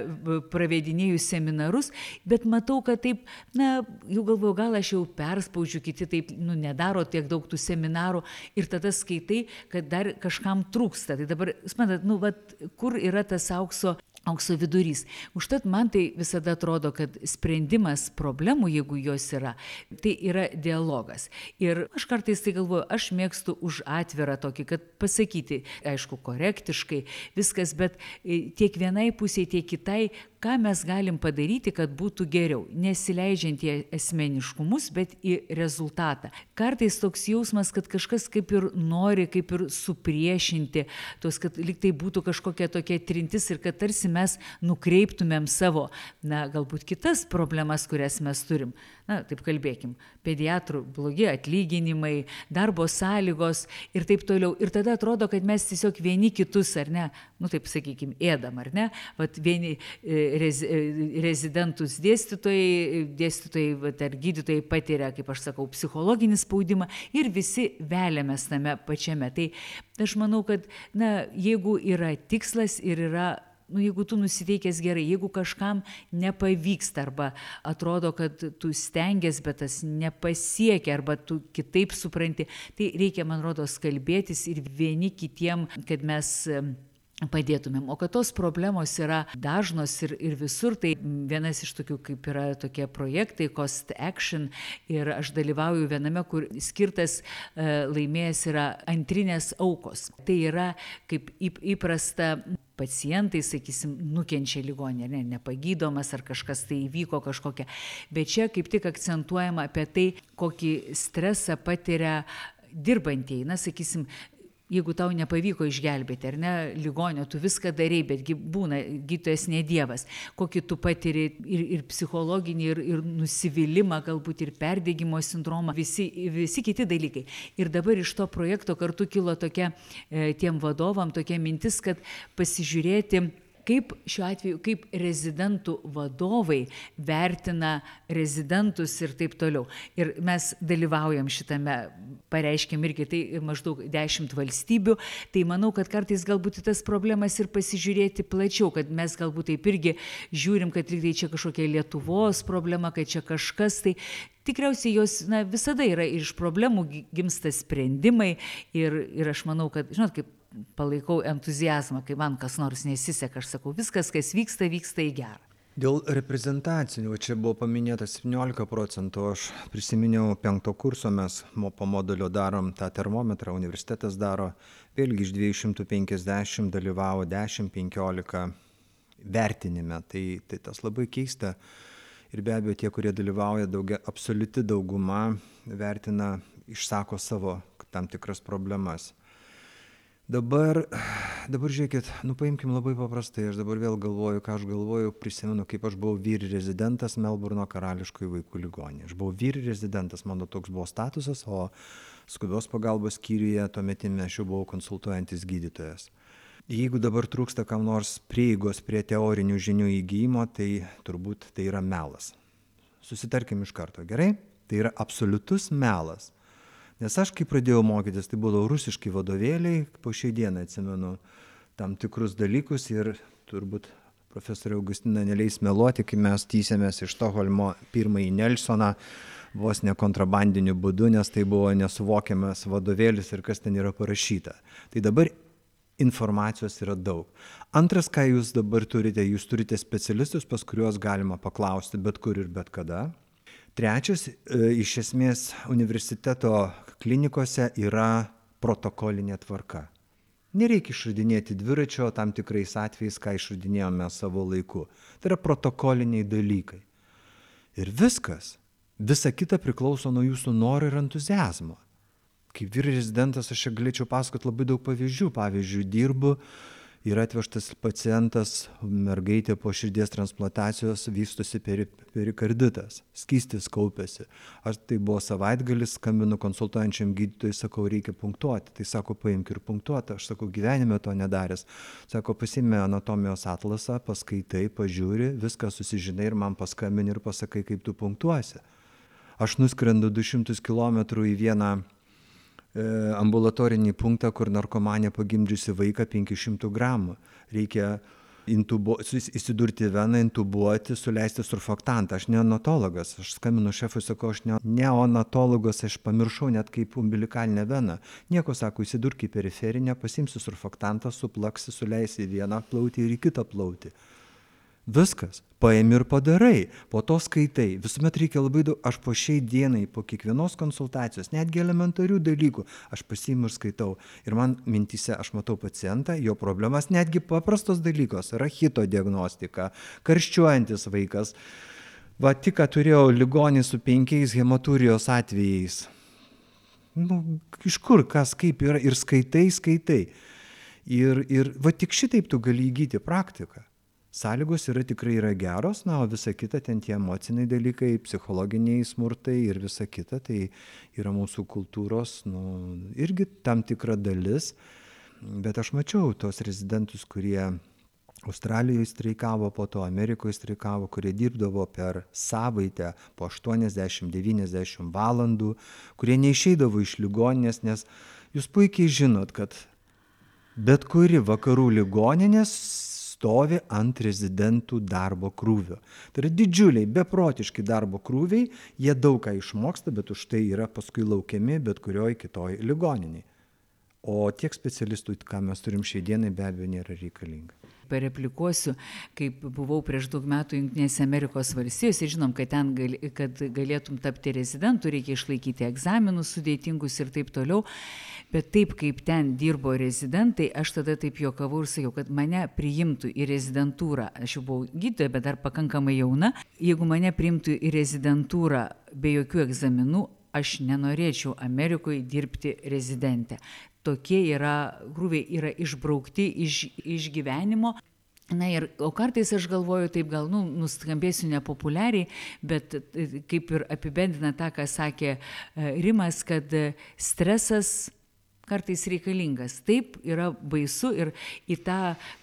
pravedinėjau seminarus, bet matau, kad taip, na, jau galvoju, gal aš jau perspaudžiu, kiti taip, nu, nedaro tiek daug tų seminarų ir tada skaitai, kad dar kažkam trūksta. Tai dabar, suprantat, nu, vat, kur yra tas aukso aukso vidurys. Užtat man tai visada atrodo, kad sprendimas problemų, jeigu jos yra, tai yra dialogas. Ir aš kartais tai galvoju, aš mėgstu už atvirą tokį, kad pasakyti, aišku, korektiškai viskas, bet e, tiek vienai pusiai, tiek kitai ką mes galim padaryti, kad būtų geriau, nesileidžiant į asmeniškumus, bet į rezultatą. Kartais toks jausmas, kad kažkas kaip ir nori, kaip ir supriešinti, tos, kad liktai būtų kažkokia tokia trintis ir kad tarsi mes nukreiptumėm savo, na, galbūt kitas problemas, kurias mes turim na, taip kalbėkim, pediatrų blogi atlyginimai, darbo sąlygos ir taip toliau. Ir tada atrodo, kad mes tiesiog vieni kitus, ar ne, nu taip sakykim, ėdam, ar ne, vat vieni e, rez, e, rezidentus dėstytojai, dėstytojai vat, ar gydytojai patiria, kaip aš sakau, psichologinį spaudimą ir visi veliamės tame pačiame. Tai aš manau, kad, na, jeigu yra tikslas ir yra nu, jeigu tu nusiteikęs gerai, jeigu kažkam nepavyksta arba atrodo, kad tu stengiasi, bet tas nepasiekia arba tu kitaip supranti, tai reikia, man rodos, kalbėtis ir vieni kitiem, kad mes padėtumėm. O kad tos problemos yra dažnos ir, ir visur, tai vienas iš tokių, kaip yra tokie projektai, Cost Action, ir aš dalyvauju viename, kur skirtas e, laimėjęs yra antrinės aukos. Tai yra kaip įprasta pacientai, sakysim, nukenčia ligonė, ne, nepagydomas ar kažkas tai įvyko kažkokia. Bet čia kaip tik akcentuojama apie tai, kokį stresą patiria dirbantieji, na, sakysim, jeigu tau nepavyko išgelbėti, ar ne, ligonio, tu viską darai, betgi būna, gytojas ne Dievas, kokį tu patiri ir, ir psichologinį, ir, ir nusivylimą, galbūt ir perdėgymo sindromą, visi, visi kiti dalykai. Ir dabar iš to projekto kartu kilo tokia e, tiem vadovam tokia mintis, kad pasižiūrėti kaip šiuo atveju, kaip rezidentų vadovai vertina rezidentus ir taip toliau. Ir mes dalyvaujam šitame, pareiškėm irgi tai maždaug dešimt valstybių, tai manau, kad kartais galbūt tas problemas ir pasižiūrėti plačiau, kad mes galbūt taip irgi žiūrim, kad lyg tai čia kažkokia Lietuvos problema, kad čia kažkas, tai tikriausiai jos na, visada yra iš problemų gimsta sprendimai ir, ir aš manau, kad, žinot, kaip palaikau entuzijazmą, kai man kas nors nesiseka, aš sakau, viskas, kas vyksta, vyksta į gerą. Dėl reprezentacinių, čia buvo paminėta 17 procentų, aš prisiminiau penkto kurso, mes po modulio darom tą termometrą, universitetas daro, vėlgi iš 250 dalyvavo 10-15 vertinime, tai, tai tas labai keista ir be abejo tie, kurie dalyvauja, daugia, absoliuti dauguma vertina, išsako savo tam tikras problemas. Dabar, dabar žiūrėkit, nu paimkim labai paprastai, aš dabar vėl galvoju, ką aš galvoju, prisimenu, kaip aš buvau vyri rezidentas Melburno karališkoje vaikų ligonėje. Aš buvau vyri rezidentas, mano toks buvo statusas, o skubios pagalbos skyriuje tuometime aš jau buvau konsultuojantis gydytojas. Jeigu dabar trūksta kam nors prieigos prie teorinių žinių įgyjimo, tai turbūt tai yra melas. Susitarkim iš karto, gerai? Tai yra absoliutus melas. Nes aš, kai pradėjau mokytis, tai buvo rusiški vadovėliai, po šiai dieną atsimenu tam tikrus dalykus ir turbūt profesorė Augustina neleis meluoti, kai mes tysėmės iš Toholmo pirmąjį Nelsoną vos ne kontrabandiniu būdu, nes tai buvo nesuvokiamas vadovėlis ir kas ten yra parašyta. Tai dabar informacijos yra daug. Antras, ką jūs dabar turite, jūs turite specialistus, pas kuriuos galima paklausti bet kur ir bet kada. Trečias, e, iš esmės, universiteto klinikose yra protokolinė tvarka. Nereikia išradinėti dviračio tam tikrais atvejais, ką išradinėjome savo laiku. Tai yra protokoliniai dalykai. Ir viskas. Visa kita priklauso nuo jūsų noro ir entuzijazmo kaip vyr rezidentas aš čia galėčiau pasakot labai daug pavyzdžių. Pavyzdžiui, dirbu, yra atvežtas pacientas, mergaitė po širdies transplantacijos vystosi peri, perikarditas, skystis kaupėsi. Aš tai buvo savaitgalis, skambinu konsultuojančiam gydytojui, sakau, reikia punktuoti. Tai sako, paimk ir punktuoti. Aš sakau, gyvenime to nedaręs. Sako, pasimė anatomijos atlasą, paskaitai, pažiūri, viską susižinai ir man paskambini ir pasakai, kaip tu punktuosi. Aš nuskrendu 200 km į vieną ambulatorinį punktą, kur narkomanė pagimdžiusi vaiką 500 gramų. Reikia intubu, įsidurti veną, intubuoti, suleisti surfaktantą. Aš neonatologas, aš skambinu šefui, sakau, aš ne, neonatologas, aš pamiršau net kaip umbilikalinę veną. Nieko sako, įsidurk į periferinę, pasimsi surfaktantą, suplaksi, suleisi į vieną plautį ir į kitą plautį. Viskas. Paimi ir padarai, po to skaitai. Visuomet reikia labai daug, aš po šiai dienai, po kiekvienos konsultacijos, netgi elementarių dalykų, aš pasiimu ir skaitau. Ir man mintise, aš matau pacientą, jo problemas, netgi paprastos dalykos, rachito diagnostika, karščiuojantis vaikas. Va, tik ką turėjau ligonį su penkiais hematurijos atvejais. Nu, iš kur, kas, kaip yra, ir skaitai, skaitai. Ir, ir va tik šitaip tu gali įgyti praktiką sąlygos yra tikrai yra geros na o visa kita ten tie emociniai dalykai psichologiniai smurtai ir visa kita tai yra mūsų kultūros nu irgi tam tikra dalis. Bet aš mačiau tuos rezidentus kurie Australijoje streikavo, po to Amerikoje streikavo, kurie dirbdavo per savaitę po 80-90 valandų, kurie neišeidavo iš ligoninės, nes jūs puikiai žinot, kad bet kuri vakarų ligoninės stovi ant rezidentų darbo krūvio. Tai yra didžiuliai, beprotiški darbo krūviai, jie daug ką išmoksta, bet už tai yra paskui laukiami bet kurioj kitoj ligoniniai. O tiek specialistų, ką mes turim šiai dienai, be abejo nėra reikalinga pareplikuosiu, kaip buvau prieš daug metų Junktinėse Amerikos valstijose, žinom, kad ten gali, kad galėtum tapti rezidentu, reikia išlaikyti egzaminus sudėtingus ir taip toliau. Bet taip kaip ten dirbo rezidentai, aš tada taip juokavau ir sakiau, kad mane priimtų į rezidentūrą. Aš jau buvau gydytoja, bet dar pakankamai jauna. Jeigu mane priimtų į rezidentūrą be jokių egzaminų, aš nenorėčiau Amerikoje dirbti rezidentę. Tokie yra grūviai, yra išbraukti iš, iš gyvenimo. Na ir, o kartais aš galvoju, taip gal, nu, nuskambėsiu nepopuliariai, bet kaip ir apibendina tą, ką sakė e, Rimas, kad stresas kartais reikalingas. Taip yra baisu ir į tą,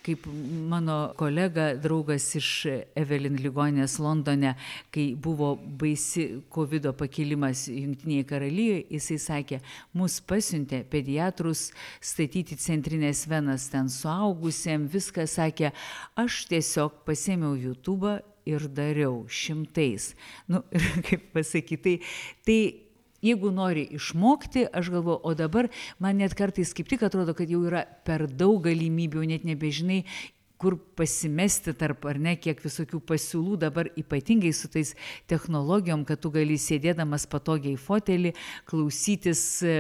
kaip mano kolega, draugas iš Evelyn ligonės Londone, kai buvo baisi COVID pakilimas Junktinėje karalyje, jisai sakė, mus pasiuntė pediatrus statyti centrinės venas ten suaugusiem, viską sakė, aš tiesiog pasėmiau YouTube ir dariau šimtais. Nu, ir *laughs* kaip pasakyti, tai, tai jeigu nori išmokti, aš galvoju, o dabar man net kartais kaip tik atrodo, kad jau yra per daug galimybių, net nebežinai, kur pasimesti tarp ar ne, kiek visokių pasiūlų dabar ypatingai su tais technologijom, kad tu gali sėdėdamas patogiai fotelį, klausytis e,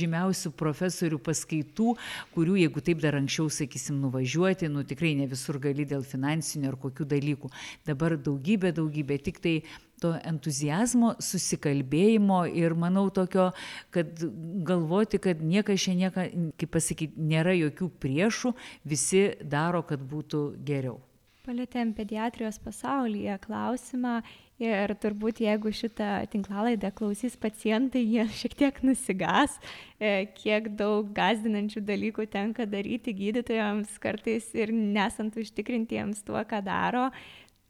žymiausių profesorių paskaitų, kurių, jeigu taip dar anksčiau, sakysim, nuvažiuoti, nu tikrai ne visur gali dėl finansinių ar kokių dalykų. Dabar daugybė, daugybė, tik tai to entuzijazmo, susikalbėjimo ir manau tokio, kad galvoti, kad niekas šiandien, kaip pasakyti, nėra jokių priešų, visi daro, kad būtų geriau. Palėtėm pediatrijos pasaulyje klausimą ir turbūt jeigu šitą tinklalaidę klausys pacientai, jie *laughs* šiek tiek nusigas, e, kiek daug gazdinančių dalykų tenka daryti gydytojams kartais ir nesant užtikrintiems tuo, ką daro.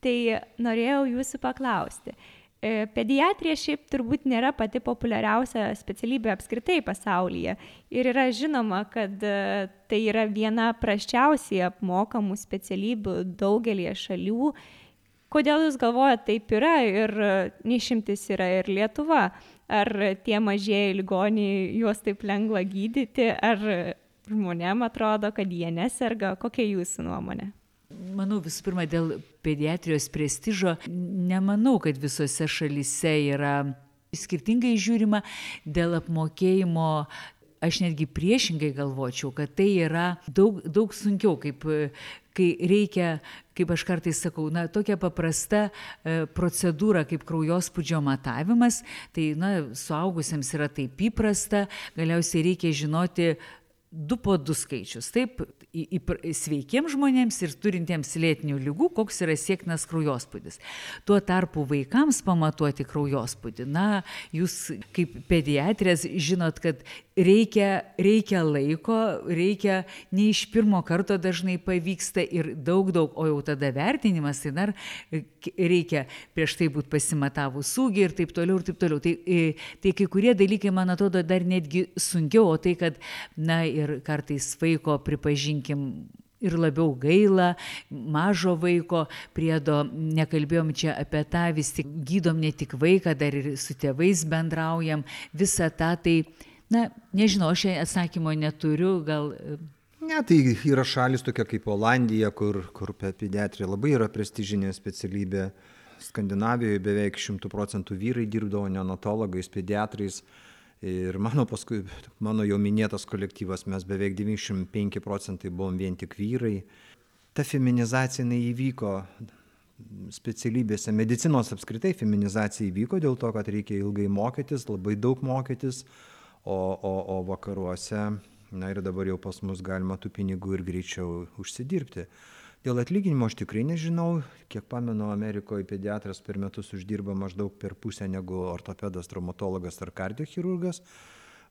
Tai norėjau jūsų paklausti. E, pediatrija šiaip turbūt nėra pati populiariausia specialybė apskritai pasaulyje. Ir yra žinoma, kad e, tai yra viena praščiausiai apmokamų specialybių daugelie šalių. Kodėl Jūs galvojate taip yra ir e, neišimtis yra ir Lietuva? Ar tie mažieji ligoniai juos taip lengva gydyti, ar žmonėm atrodo, kad jie neserga? Kokia Jūsų nuomonė? Manau, visų pirma, dėl pediatrijos prestižo, nemanau, kad visose šalise yra skirtingai žiūrima dėl apmokėjimo. Aš netgi priešingai galvočiau, kad tai yra daug, daug sunkiau, kaip, kai reikia, kaip aš kartais sakau, na, tokia paprasta e, procedūra kaip kraujospūdžio matavimas, tai, na, suaugusiems yra taip įprasta, galiausiai reikia žinoti du po du skaičius. Taip, sveikiems žmonėms ir turintiems lėtinių lygų, koks yra sieknas kraujospūdis. Tuo tarpu vaikams pamatuoti kraujospūdį, na, jūs kaip pediatrės žinot, kad reikia, reikia laiko, reikia ne iš pirmo karto dažnai pavyksta ir daug, daug, o jau tada vertinimas, tai dar reikia prieš tai būti pasimatavus sūgį ir taip toliau ir taip toliau. Tai, tai kai kurie dalykai, man atrodo, dar netgi sunkiau, o tai, kad, na ir kartais vaiko pripažinkim ir labiau gaila, mažo vaiko, priedo nekalbėjom čia apie tą, vis tik gydom ne tik vaiką, dar ir su tėvais bendraujam, visą tą tai Na, nežinau, aš atsakymo neturiu, gal. Ne, tai yra šalis tokia kaip Olandija, kur, kur pediatrija labai yra prestižinė specialybė. Skandinavijoje beveik 100 procentų vyrai dirbdavo neonatologais, pediatrais. Ir mano paskui, mano jau minėtas kolektyvas, mes beveik 95 procentai buvom vien tik vyrai. Ta feminizacija neįvyko specialybėse, medicinos apskritai feminizacija įvyko dėl to, kad reikia ilgai mokytis, labai daug mokytis o, o, o vakaruose, na ir dabar jau pas mus galima tų pinigų ir greičiau užsidirbti. Dėl atlyginimo aš tikrai nežinau, kiek pamenu, Amerikoje pediatras per metus uždirba maždaug per pusę negu ortopedas, traumatologas ar kardiochirurgas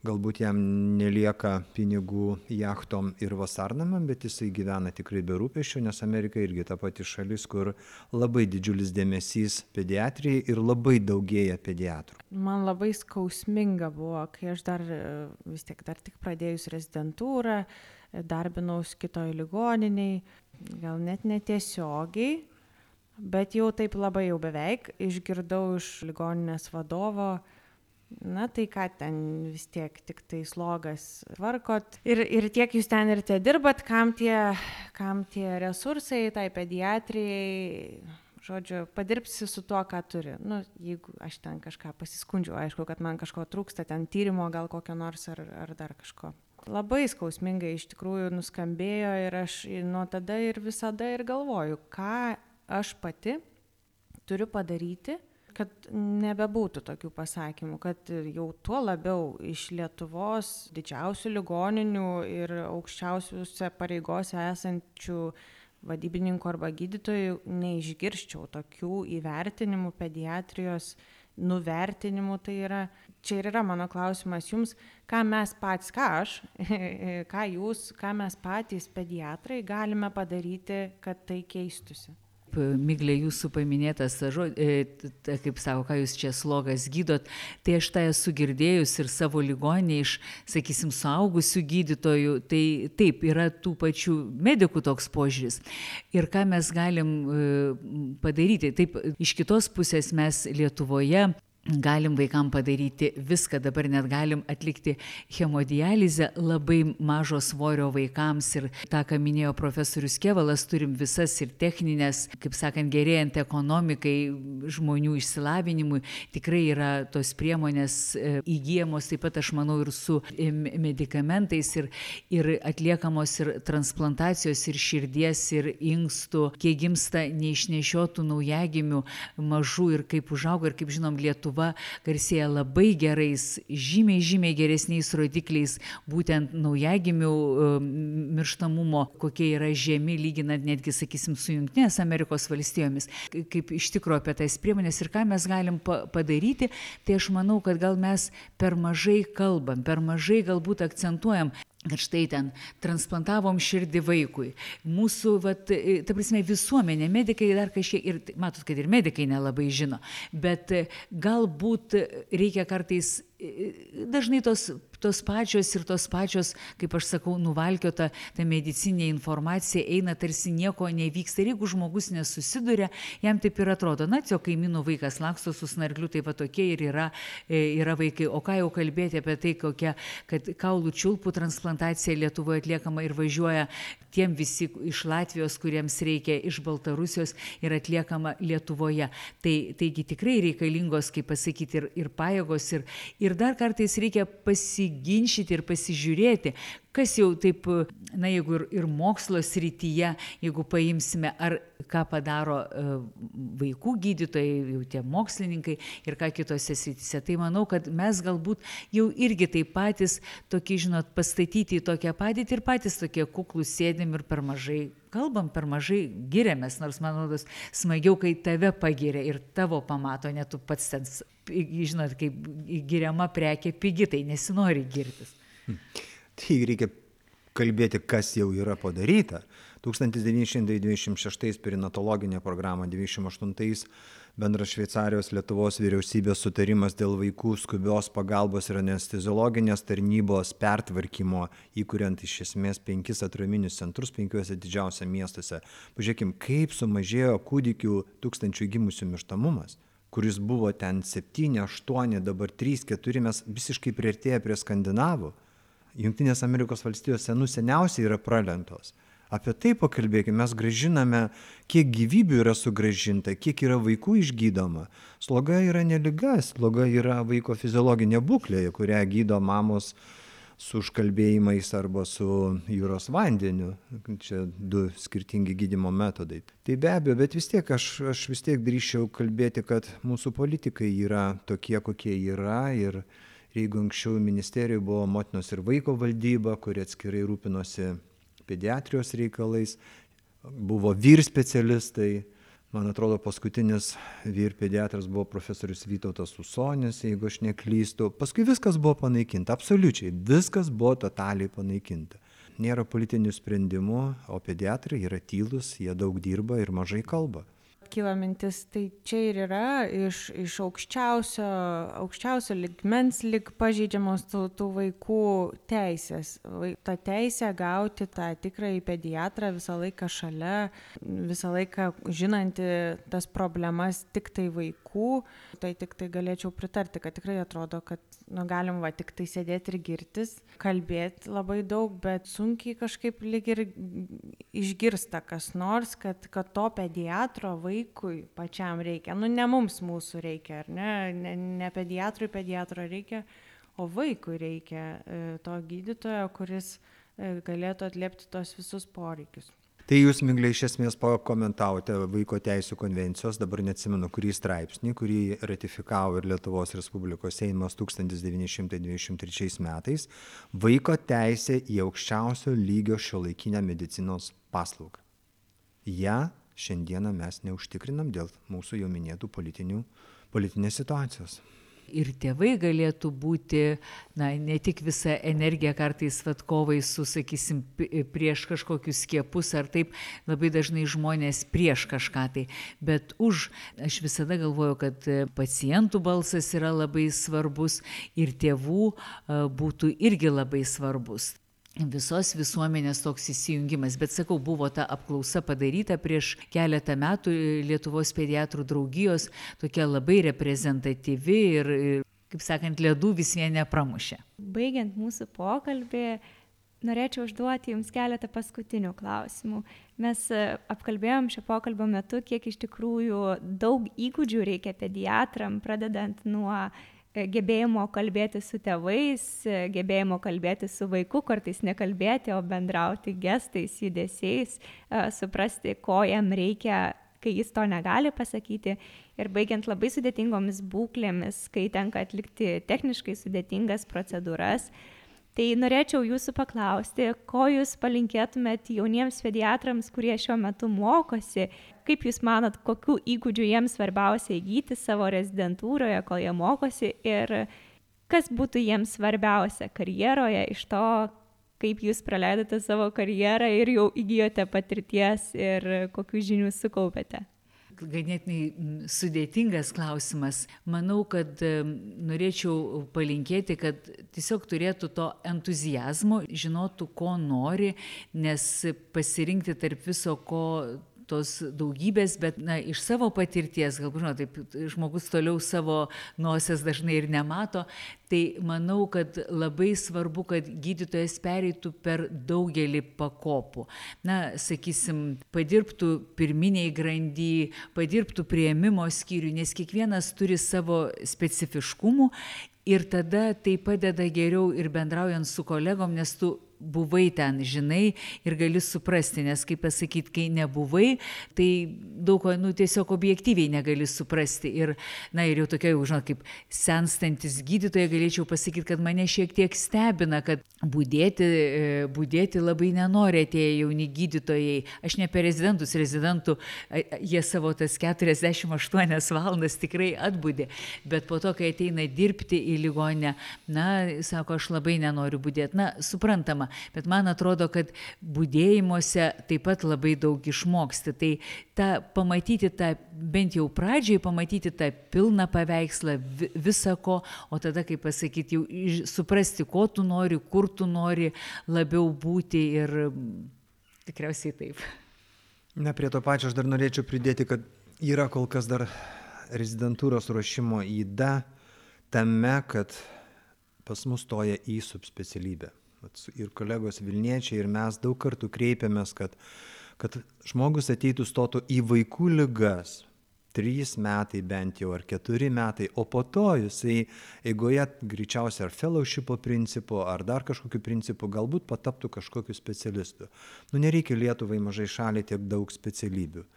galbūt jam nelieka pinigų jachtom ir vasarnamam, bet jisai gyvena tikrai be rūpeščių, nes Amerika irgi ta pati šalis, kur labai didžiulis dėmesys pediatrijai ir labai daugėja pediatrų. Man labai skausminga buvo, kai aš dar vis tiek dar tik pradėjus rezidentūrą, darbinaus kitoj ligoniniai, gal net netiesiogiai, bet jau taip labai jau beveik išgirdau iš ligoninės vadovo, Na tai ką ten vis tiek tik tai slogas tvarkot. Ir, ir tiek jūs ten ir te dirbat, kam tie, kam tie resursai, tai pediatrijai, žodžiu, padirbsi su tuo, ką turi. Nu, jeigu aš ten kažką pasiskundžiu, aišku, kad man kažko trūksta, ten tyrimo gal kokio nors ar, ar dar kažko. Labai skausmingai iš tikrųjų nuskambėjo ir aš nuo tada ir visada ir galvoju, ką aš pati turiu padaryti, kad nebebūtų tokių pasakymų, kad jau tuo labiau iš Lietuvos didžiausių ligoninių ir aukščiausiuose pareigose esančių vadybininkų arba gydytojų neišgirščiau tokių įvertinimų pediatrijos nuvertinimu, tai yra, čia ir yra mano klausimas jums, ką mes patys, ką aš, *laughs* ką jūs, ką mes patys pediatrai galime padaryti, kad tai keistusi. Miglė, jūsų paminėtas, e, kaip savo, ką jūs čia slogas gydot, tai aš tą esu girdėjus ir savo ligonė iš, sakysim, suaugusių gydytojų, tai taip, yra tų pačių medikų toks požiūris. Ir ką mes galim e, padaryti, taip, iš kitos pusės mes Lietuvoje galim vaikam padaryti viską, dabar net galim atlikti hemodializę. Labai mažo svorio vaikams ir tą, ką minėjo profesorius Kevalas, turim visas ir techninės, kaip sakant, gerėjant ekonomikai, žmonių išsilavinimui, tikrai yra tos priemonės e, įgyjamos. Taip pat, aš manau, ir su e, medikamentais ir, ir atliekamos ir transplantacijos ir širdies ir inkstų, kiek gimsta neišnešiotų naujagimių mažų ir kaip užauga. Ir kaip žinom Lietuva Lietuva garsėja labai gerais, žymiai, žymiai geresniais rodikliais, būtent naujagimių um, mirštamumo, kokie yra žemi, lyginant netgi, sakysim, su Junktinės Amerikos valstijomis. Kaip iš tikrųjų apie tas priemonės ir ką mes galim padaryti, tai aš manau, kad gal mes per mažai kalbam, per mažai galbūt akcentuojam kad štai ten transplantavom širdį vaikui. Mūsų, vat, e, ta prasme, visuomenė, medikai dar kažkiek, ir matot, kad ir medikai nelabai žino, bet e, galbūt reikia kartais dažnai tos, tos pačios ir tos pačios, kaip aš sakau, nuvalkiota ta medicinė informacija eina tarsi nieko nevyksta. Ir jeigu žmogus nesusiduria, jam taip ir atrodo, na, jo kaimynų vaikas laksto su snargliu, taip pat tokie ir yra, e, yra vaikai. O ką jau kalbėti apie tai, kokia, kad kaulų čiulpų transplantacija Lietuvoje atliekama ir važiuoja tiem visi iš Latvijos, kuriems reikia, iš Baltarusijos ir atliekama Lietuvoje. Tai, taigi tikrai reikalingos, kaip pasakyti, ir, ir pajėgos, ir, ir dar kartais reikia pasiginčyti ir pasižiūrėti, kas jau taip, na jeigu ir, ir mokslo srityje, jeigu paimsime, ar ką padaro e, vaikų gydytojai, jau tie mokslininkai ir ką kitose srityse. Tai manau, kad mes galbūt jau irgi taip patys tokie, žinot, pastatyti į tokią padėtį ir patys tokie kuklus sėdim ir per mažai kalbam, per mažai giriamės, nors man rodos smagiau, kai tave pagiria ir tavo pamato, net tu pats ten, žinot, kaip giriama prekė pigi, tai nesinori girtis. Hmm. Tai reikia kalbėti, kas jau yra padaryta. 1926 perinatologinė programa, 1998 bendras Šveicarijos Lietuvos vyriausybės sutarimas dėl vaikų skubios pagalbos ir anesteziologinės tarnybos pertvarkymo, įkuriant iš esmės penkis atraminius centrus penkiuose didžiausiame miestuose. Pažiūrėkime, kaip sumažėjo kūdikių tūkstančių gimusių mirštamumas kuris buvo ten 7, 8, dabar 3, 4, mes visiškai prieartėję prie skandinavų. Junktinės Amerikos valstijos senų seniausiai yra pralentos. Apie tai pakalbėkime, mes gražiname, kiek gyvybių yra sugražinta, kiek yra vaikų išgydoma. Sloga yra neliga, sloga yra vaiko fiziologinė būklė, kurią gydo mamos su užkalbėjimais arba su jūros vandeniu. Čia du skirtingi gydimo metodai. Tai be abejo, bet vis tiek aš, aš vis tiek drįščiau kalbėti, kad mūsų politikai yra tokie, kokie yra ir jeigu anksčiau ministerijoje buvo motinos ir vaiko valdyba, kuri atskirai rūpinosi pediatrijos reikalais, buvo vyr specialistai, man atrodo paskutinis vyr pediatras buvo profesorius Vytautas Usonis, jeigu aš neklystu, paskui viskas buvo panaikinta, absoliučiai, viskas buvo totaliai panaikinta. Nėra politinių sprendimų, o pediatrai yra tylus, jie daug dirba ir mažai kalba kyla mintis, tai čia ir yra iš, iš aukščiausio, aukščiausio ligmens lik pažydžiamos tų, tų vaikų teisės. Ta teisė gauti tą tikrąjį pediatrą visą laiką šalia, visą laiką žinanti tas problemas tik tai vaikų, tai tik tai galėčiau pritarti, kad tikrai atrodo, kad nu, galim va tik tai sėdėti ir girtis, kalbėti labai daug, bet sunkiai kažkaip lyg ir išgirsta kas nors, kad, kad to pediatro vaikui pačiam reikia. Nu, ne mums mūsų reikia, ar ne? Ne, ne pediatrui pediatro reikia, o vaikui reikia e, to gydytojo, kuris e, galėtų atliepti tos visus poreikius. Tai jūs, Miglė, iš esmės pakomentavote Vaiko teisų konvencijos, dabar neatsimenu, kurį straipsnį, kurį ratifikavo ir Lietuvos Respublikos Seimas 1923 metais, vaiko teisė į aukščiausio lygio šio laikinę medicinos paslaugą. Ja šiandieną mes neužtikrinam dėl mūsų jau minėtų politinių politinės situacijos ir tėvai galėtų būti, na, ne tik visą energiją kartais vat kovai su, sakysim, prieš kažkokius skiepus ar taip, labai dažnai žmonės prieš kažką tai, bet už, aš visada galvoju, kad pacientų balsas yra labai svarbus ir tėvų būtų irgi labai svarbus visos visuomenės toks įsijungimas. Bet sakau, buvo ta apklausa padaryta prieš keletą metų Lietuvos pediatrų draugijos, tokia labai reprezentatyvi ir, kaip sakant, ledų vis vien nepramušė. Baigiant mūsų pokalbį, norėčiau užduoti Jums keletą paskutinių klausimų. Mes e, apkalbėjom šio pokalbio metu, kiek iš tikrųjų daug įgūdžių reikia pediatram, pradedant nuo gebėjimo kalbėti su tėvais, gebėjimo kalbėti su vaiku, kartais nekalbėti, o bendrauti gestais, judesiais, suprasti, ko jam reikia, kai jis to negali pasakyti. Ir baigiant labai sudėtingomis būklėmis, kai tenka atlikti techniškai sudėtingas procedūras, Tai norėčiau jūsų paklausti, ko jūs palinkėtumėt jauniems pediatrams, kurie šiuo metu mokosi, kaip jūs manot, kokių įgūdžių jiems svarbiausia įgyti savo rezidentūroje, kol jie mokosi ir kas būtų jiems svarbiausia karjeroje iš to, kaip jūs praleidote savo karjerą ir jau įgyjote patirties ir kokių žinių sukaupėte ganėtinai sudėtingas klausimas. Manau, kad norėčiau palinkėti, kad tiesiog turėtų to entuzijazmo, žinotų, ko nori, nes pasirinkti tarp viso, ko tos daugybės, bet na, iš savo patirties, galbūt, žinot, taip, žmogus toliau savo nosies dažnai ir nemato, tai manau, kad labai svarbu, kad gydytojas pereitų per daugelį pakopų. Na, sakysim, padirbtų pirminiai grandy, padirbtų prieimimo skyriui, nes kiekvienas turi savo specifiškumų ir tada tai padeda geriau ir bendraujant su kolegom, nes tu buvai ten, žinai ir gali suprasti, nes kaip pasakyti, kai nebuvai, tai daug ko, nu, tiesiog objektyviai negali suprasti. Ir, na, ir jau tokia, jau, žinot, kaip senstantis gydytoja galėčiau pasakyti, kad mane šiek tiek stebina, kad būdėti, e, būdėti labai nenori atėję jauni gydytojai. Aš ne apie rezidentus, rezidentų, jie savo tas 48 valandas tikrai atbūdė, bet po to, kai ateina dirbti į ligonę, na, sako, aš labai nenoriu būdėti. Na, suprantama, bet man atrodo, kad būdėjimuose taip pat labai daug išmoksti. Tai ta, pamatyti tą, bent jau pradžiai, pamatyti tą pilną paveikslą visako, o tada, kaip pasakyti, jau suprasti, ko tu nori, kur tu nori labiau būti ir tikriausiai taip. Na, prie to pačio aš dar norėčiau pridėti, kad yra kol kas dar rezidentūros ruošimo įda tame, kad pas mus stoja į subspecialybę ir kolegos Vilniečiai, ir mes daug kartų kreipiamės, kad, kad žmogus ateitų stotų į vaikų lygas. Trys metai bent jau ar keturi metai, o po to jisai eigoje greičiausiai ar fellowshipo principu, ar dar kažkokiu principu galbūt pataptų kažkokiu specialistu. Nu nereikia Lietuvai mažai šaliai tiek daug specialybių.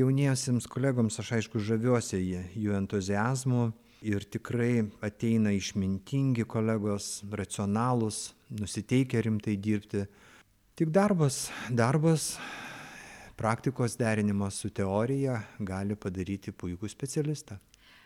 Jauniesiems kolegoms aš aišku žaviuosi jų entuzijazmu, ir tikrai ateina išmintingi kolegos, racionalūs, nusiteikę rimtai dirbti. Tik darbas, darbas, praktikos derinimas su teorija gali padaryti puikų specialistą.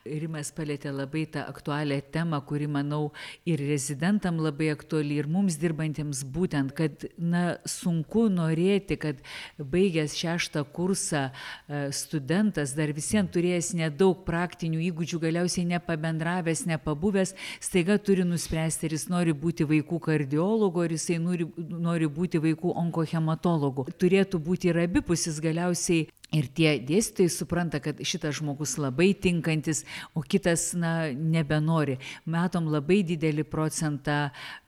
Rimas palėtė labai tą aktualią temą, kuri, manau, ir rezidentam labai aktuali, ir mums dirbantiems būtent, kad, na, sunku norėti, kad baigęs šeštą kursą e, studentas, dar visiems turėjęs nedaug praktinių įgūdžių, galiausiai nepabendravęs, nepabuvęs, staiga turi nuspręsti, ar jis nori būti vaikų kardiologu, ar jisai nori, nori būti vaikų onkohematologu. Turėtų būti ir abipusis galiausiai Ir tie dėstytojai supranta, kad šitas žmogus labai tinkantis, o kitas, na, nebenori. Matom labai didelį procentą,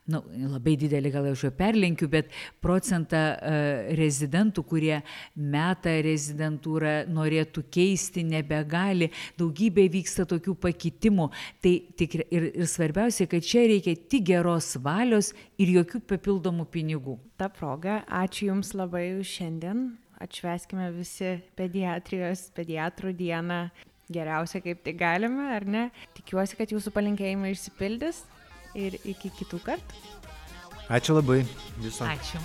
na, nu, labai didelį gal aš jau perlenkiu, bet procentą uh, rezidentų, kurie meta rezidentūrą, norėtų keisti, nebegali. Daugybė vyksta tokių pakitimų. Tai tik, ir, ir svarbiausia, kad čia reikia tik geros valios ir jokių papildomų pinigų. Ta proga, ačiū Jums labai už šiandien atšveskime visi pediatrijos, pediatrų dieną geriausia kaip tai galime, ar ne? Tikiuosi, kad jūsų palinkėjimai išsipildys ir iki kitų kartų. Ačiū labai. Viso. Ačiū.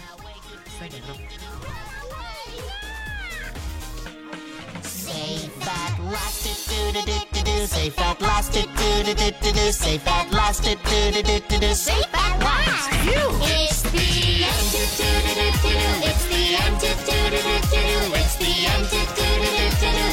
do, safe at last. It Do do do do do, safe at last. It Do do do do do, safe at last. You. It's the end. It do do do do. It's the end. It do do do do. It's the end. It do do do do.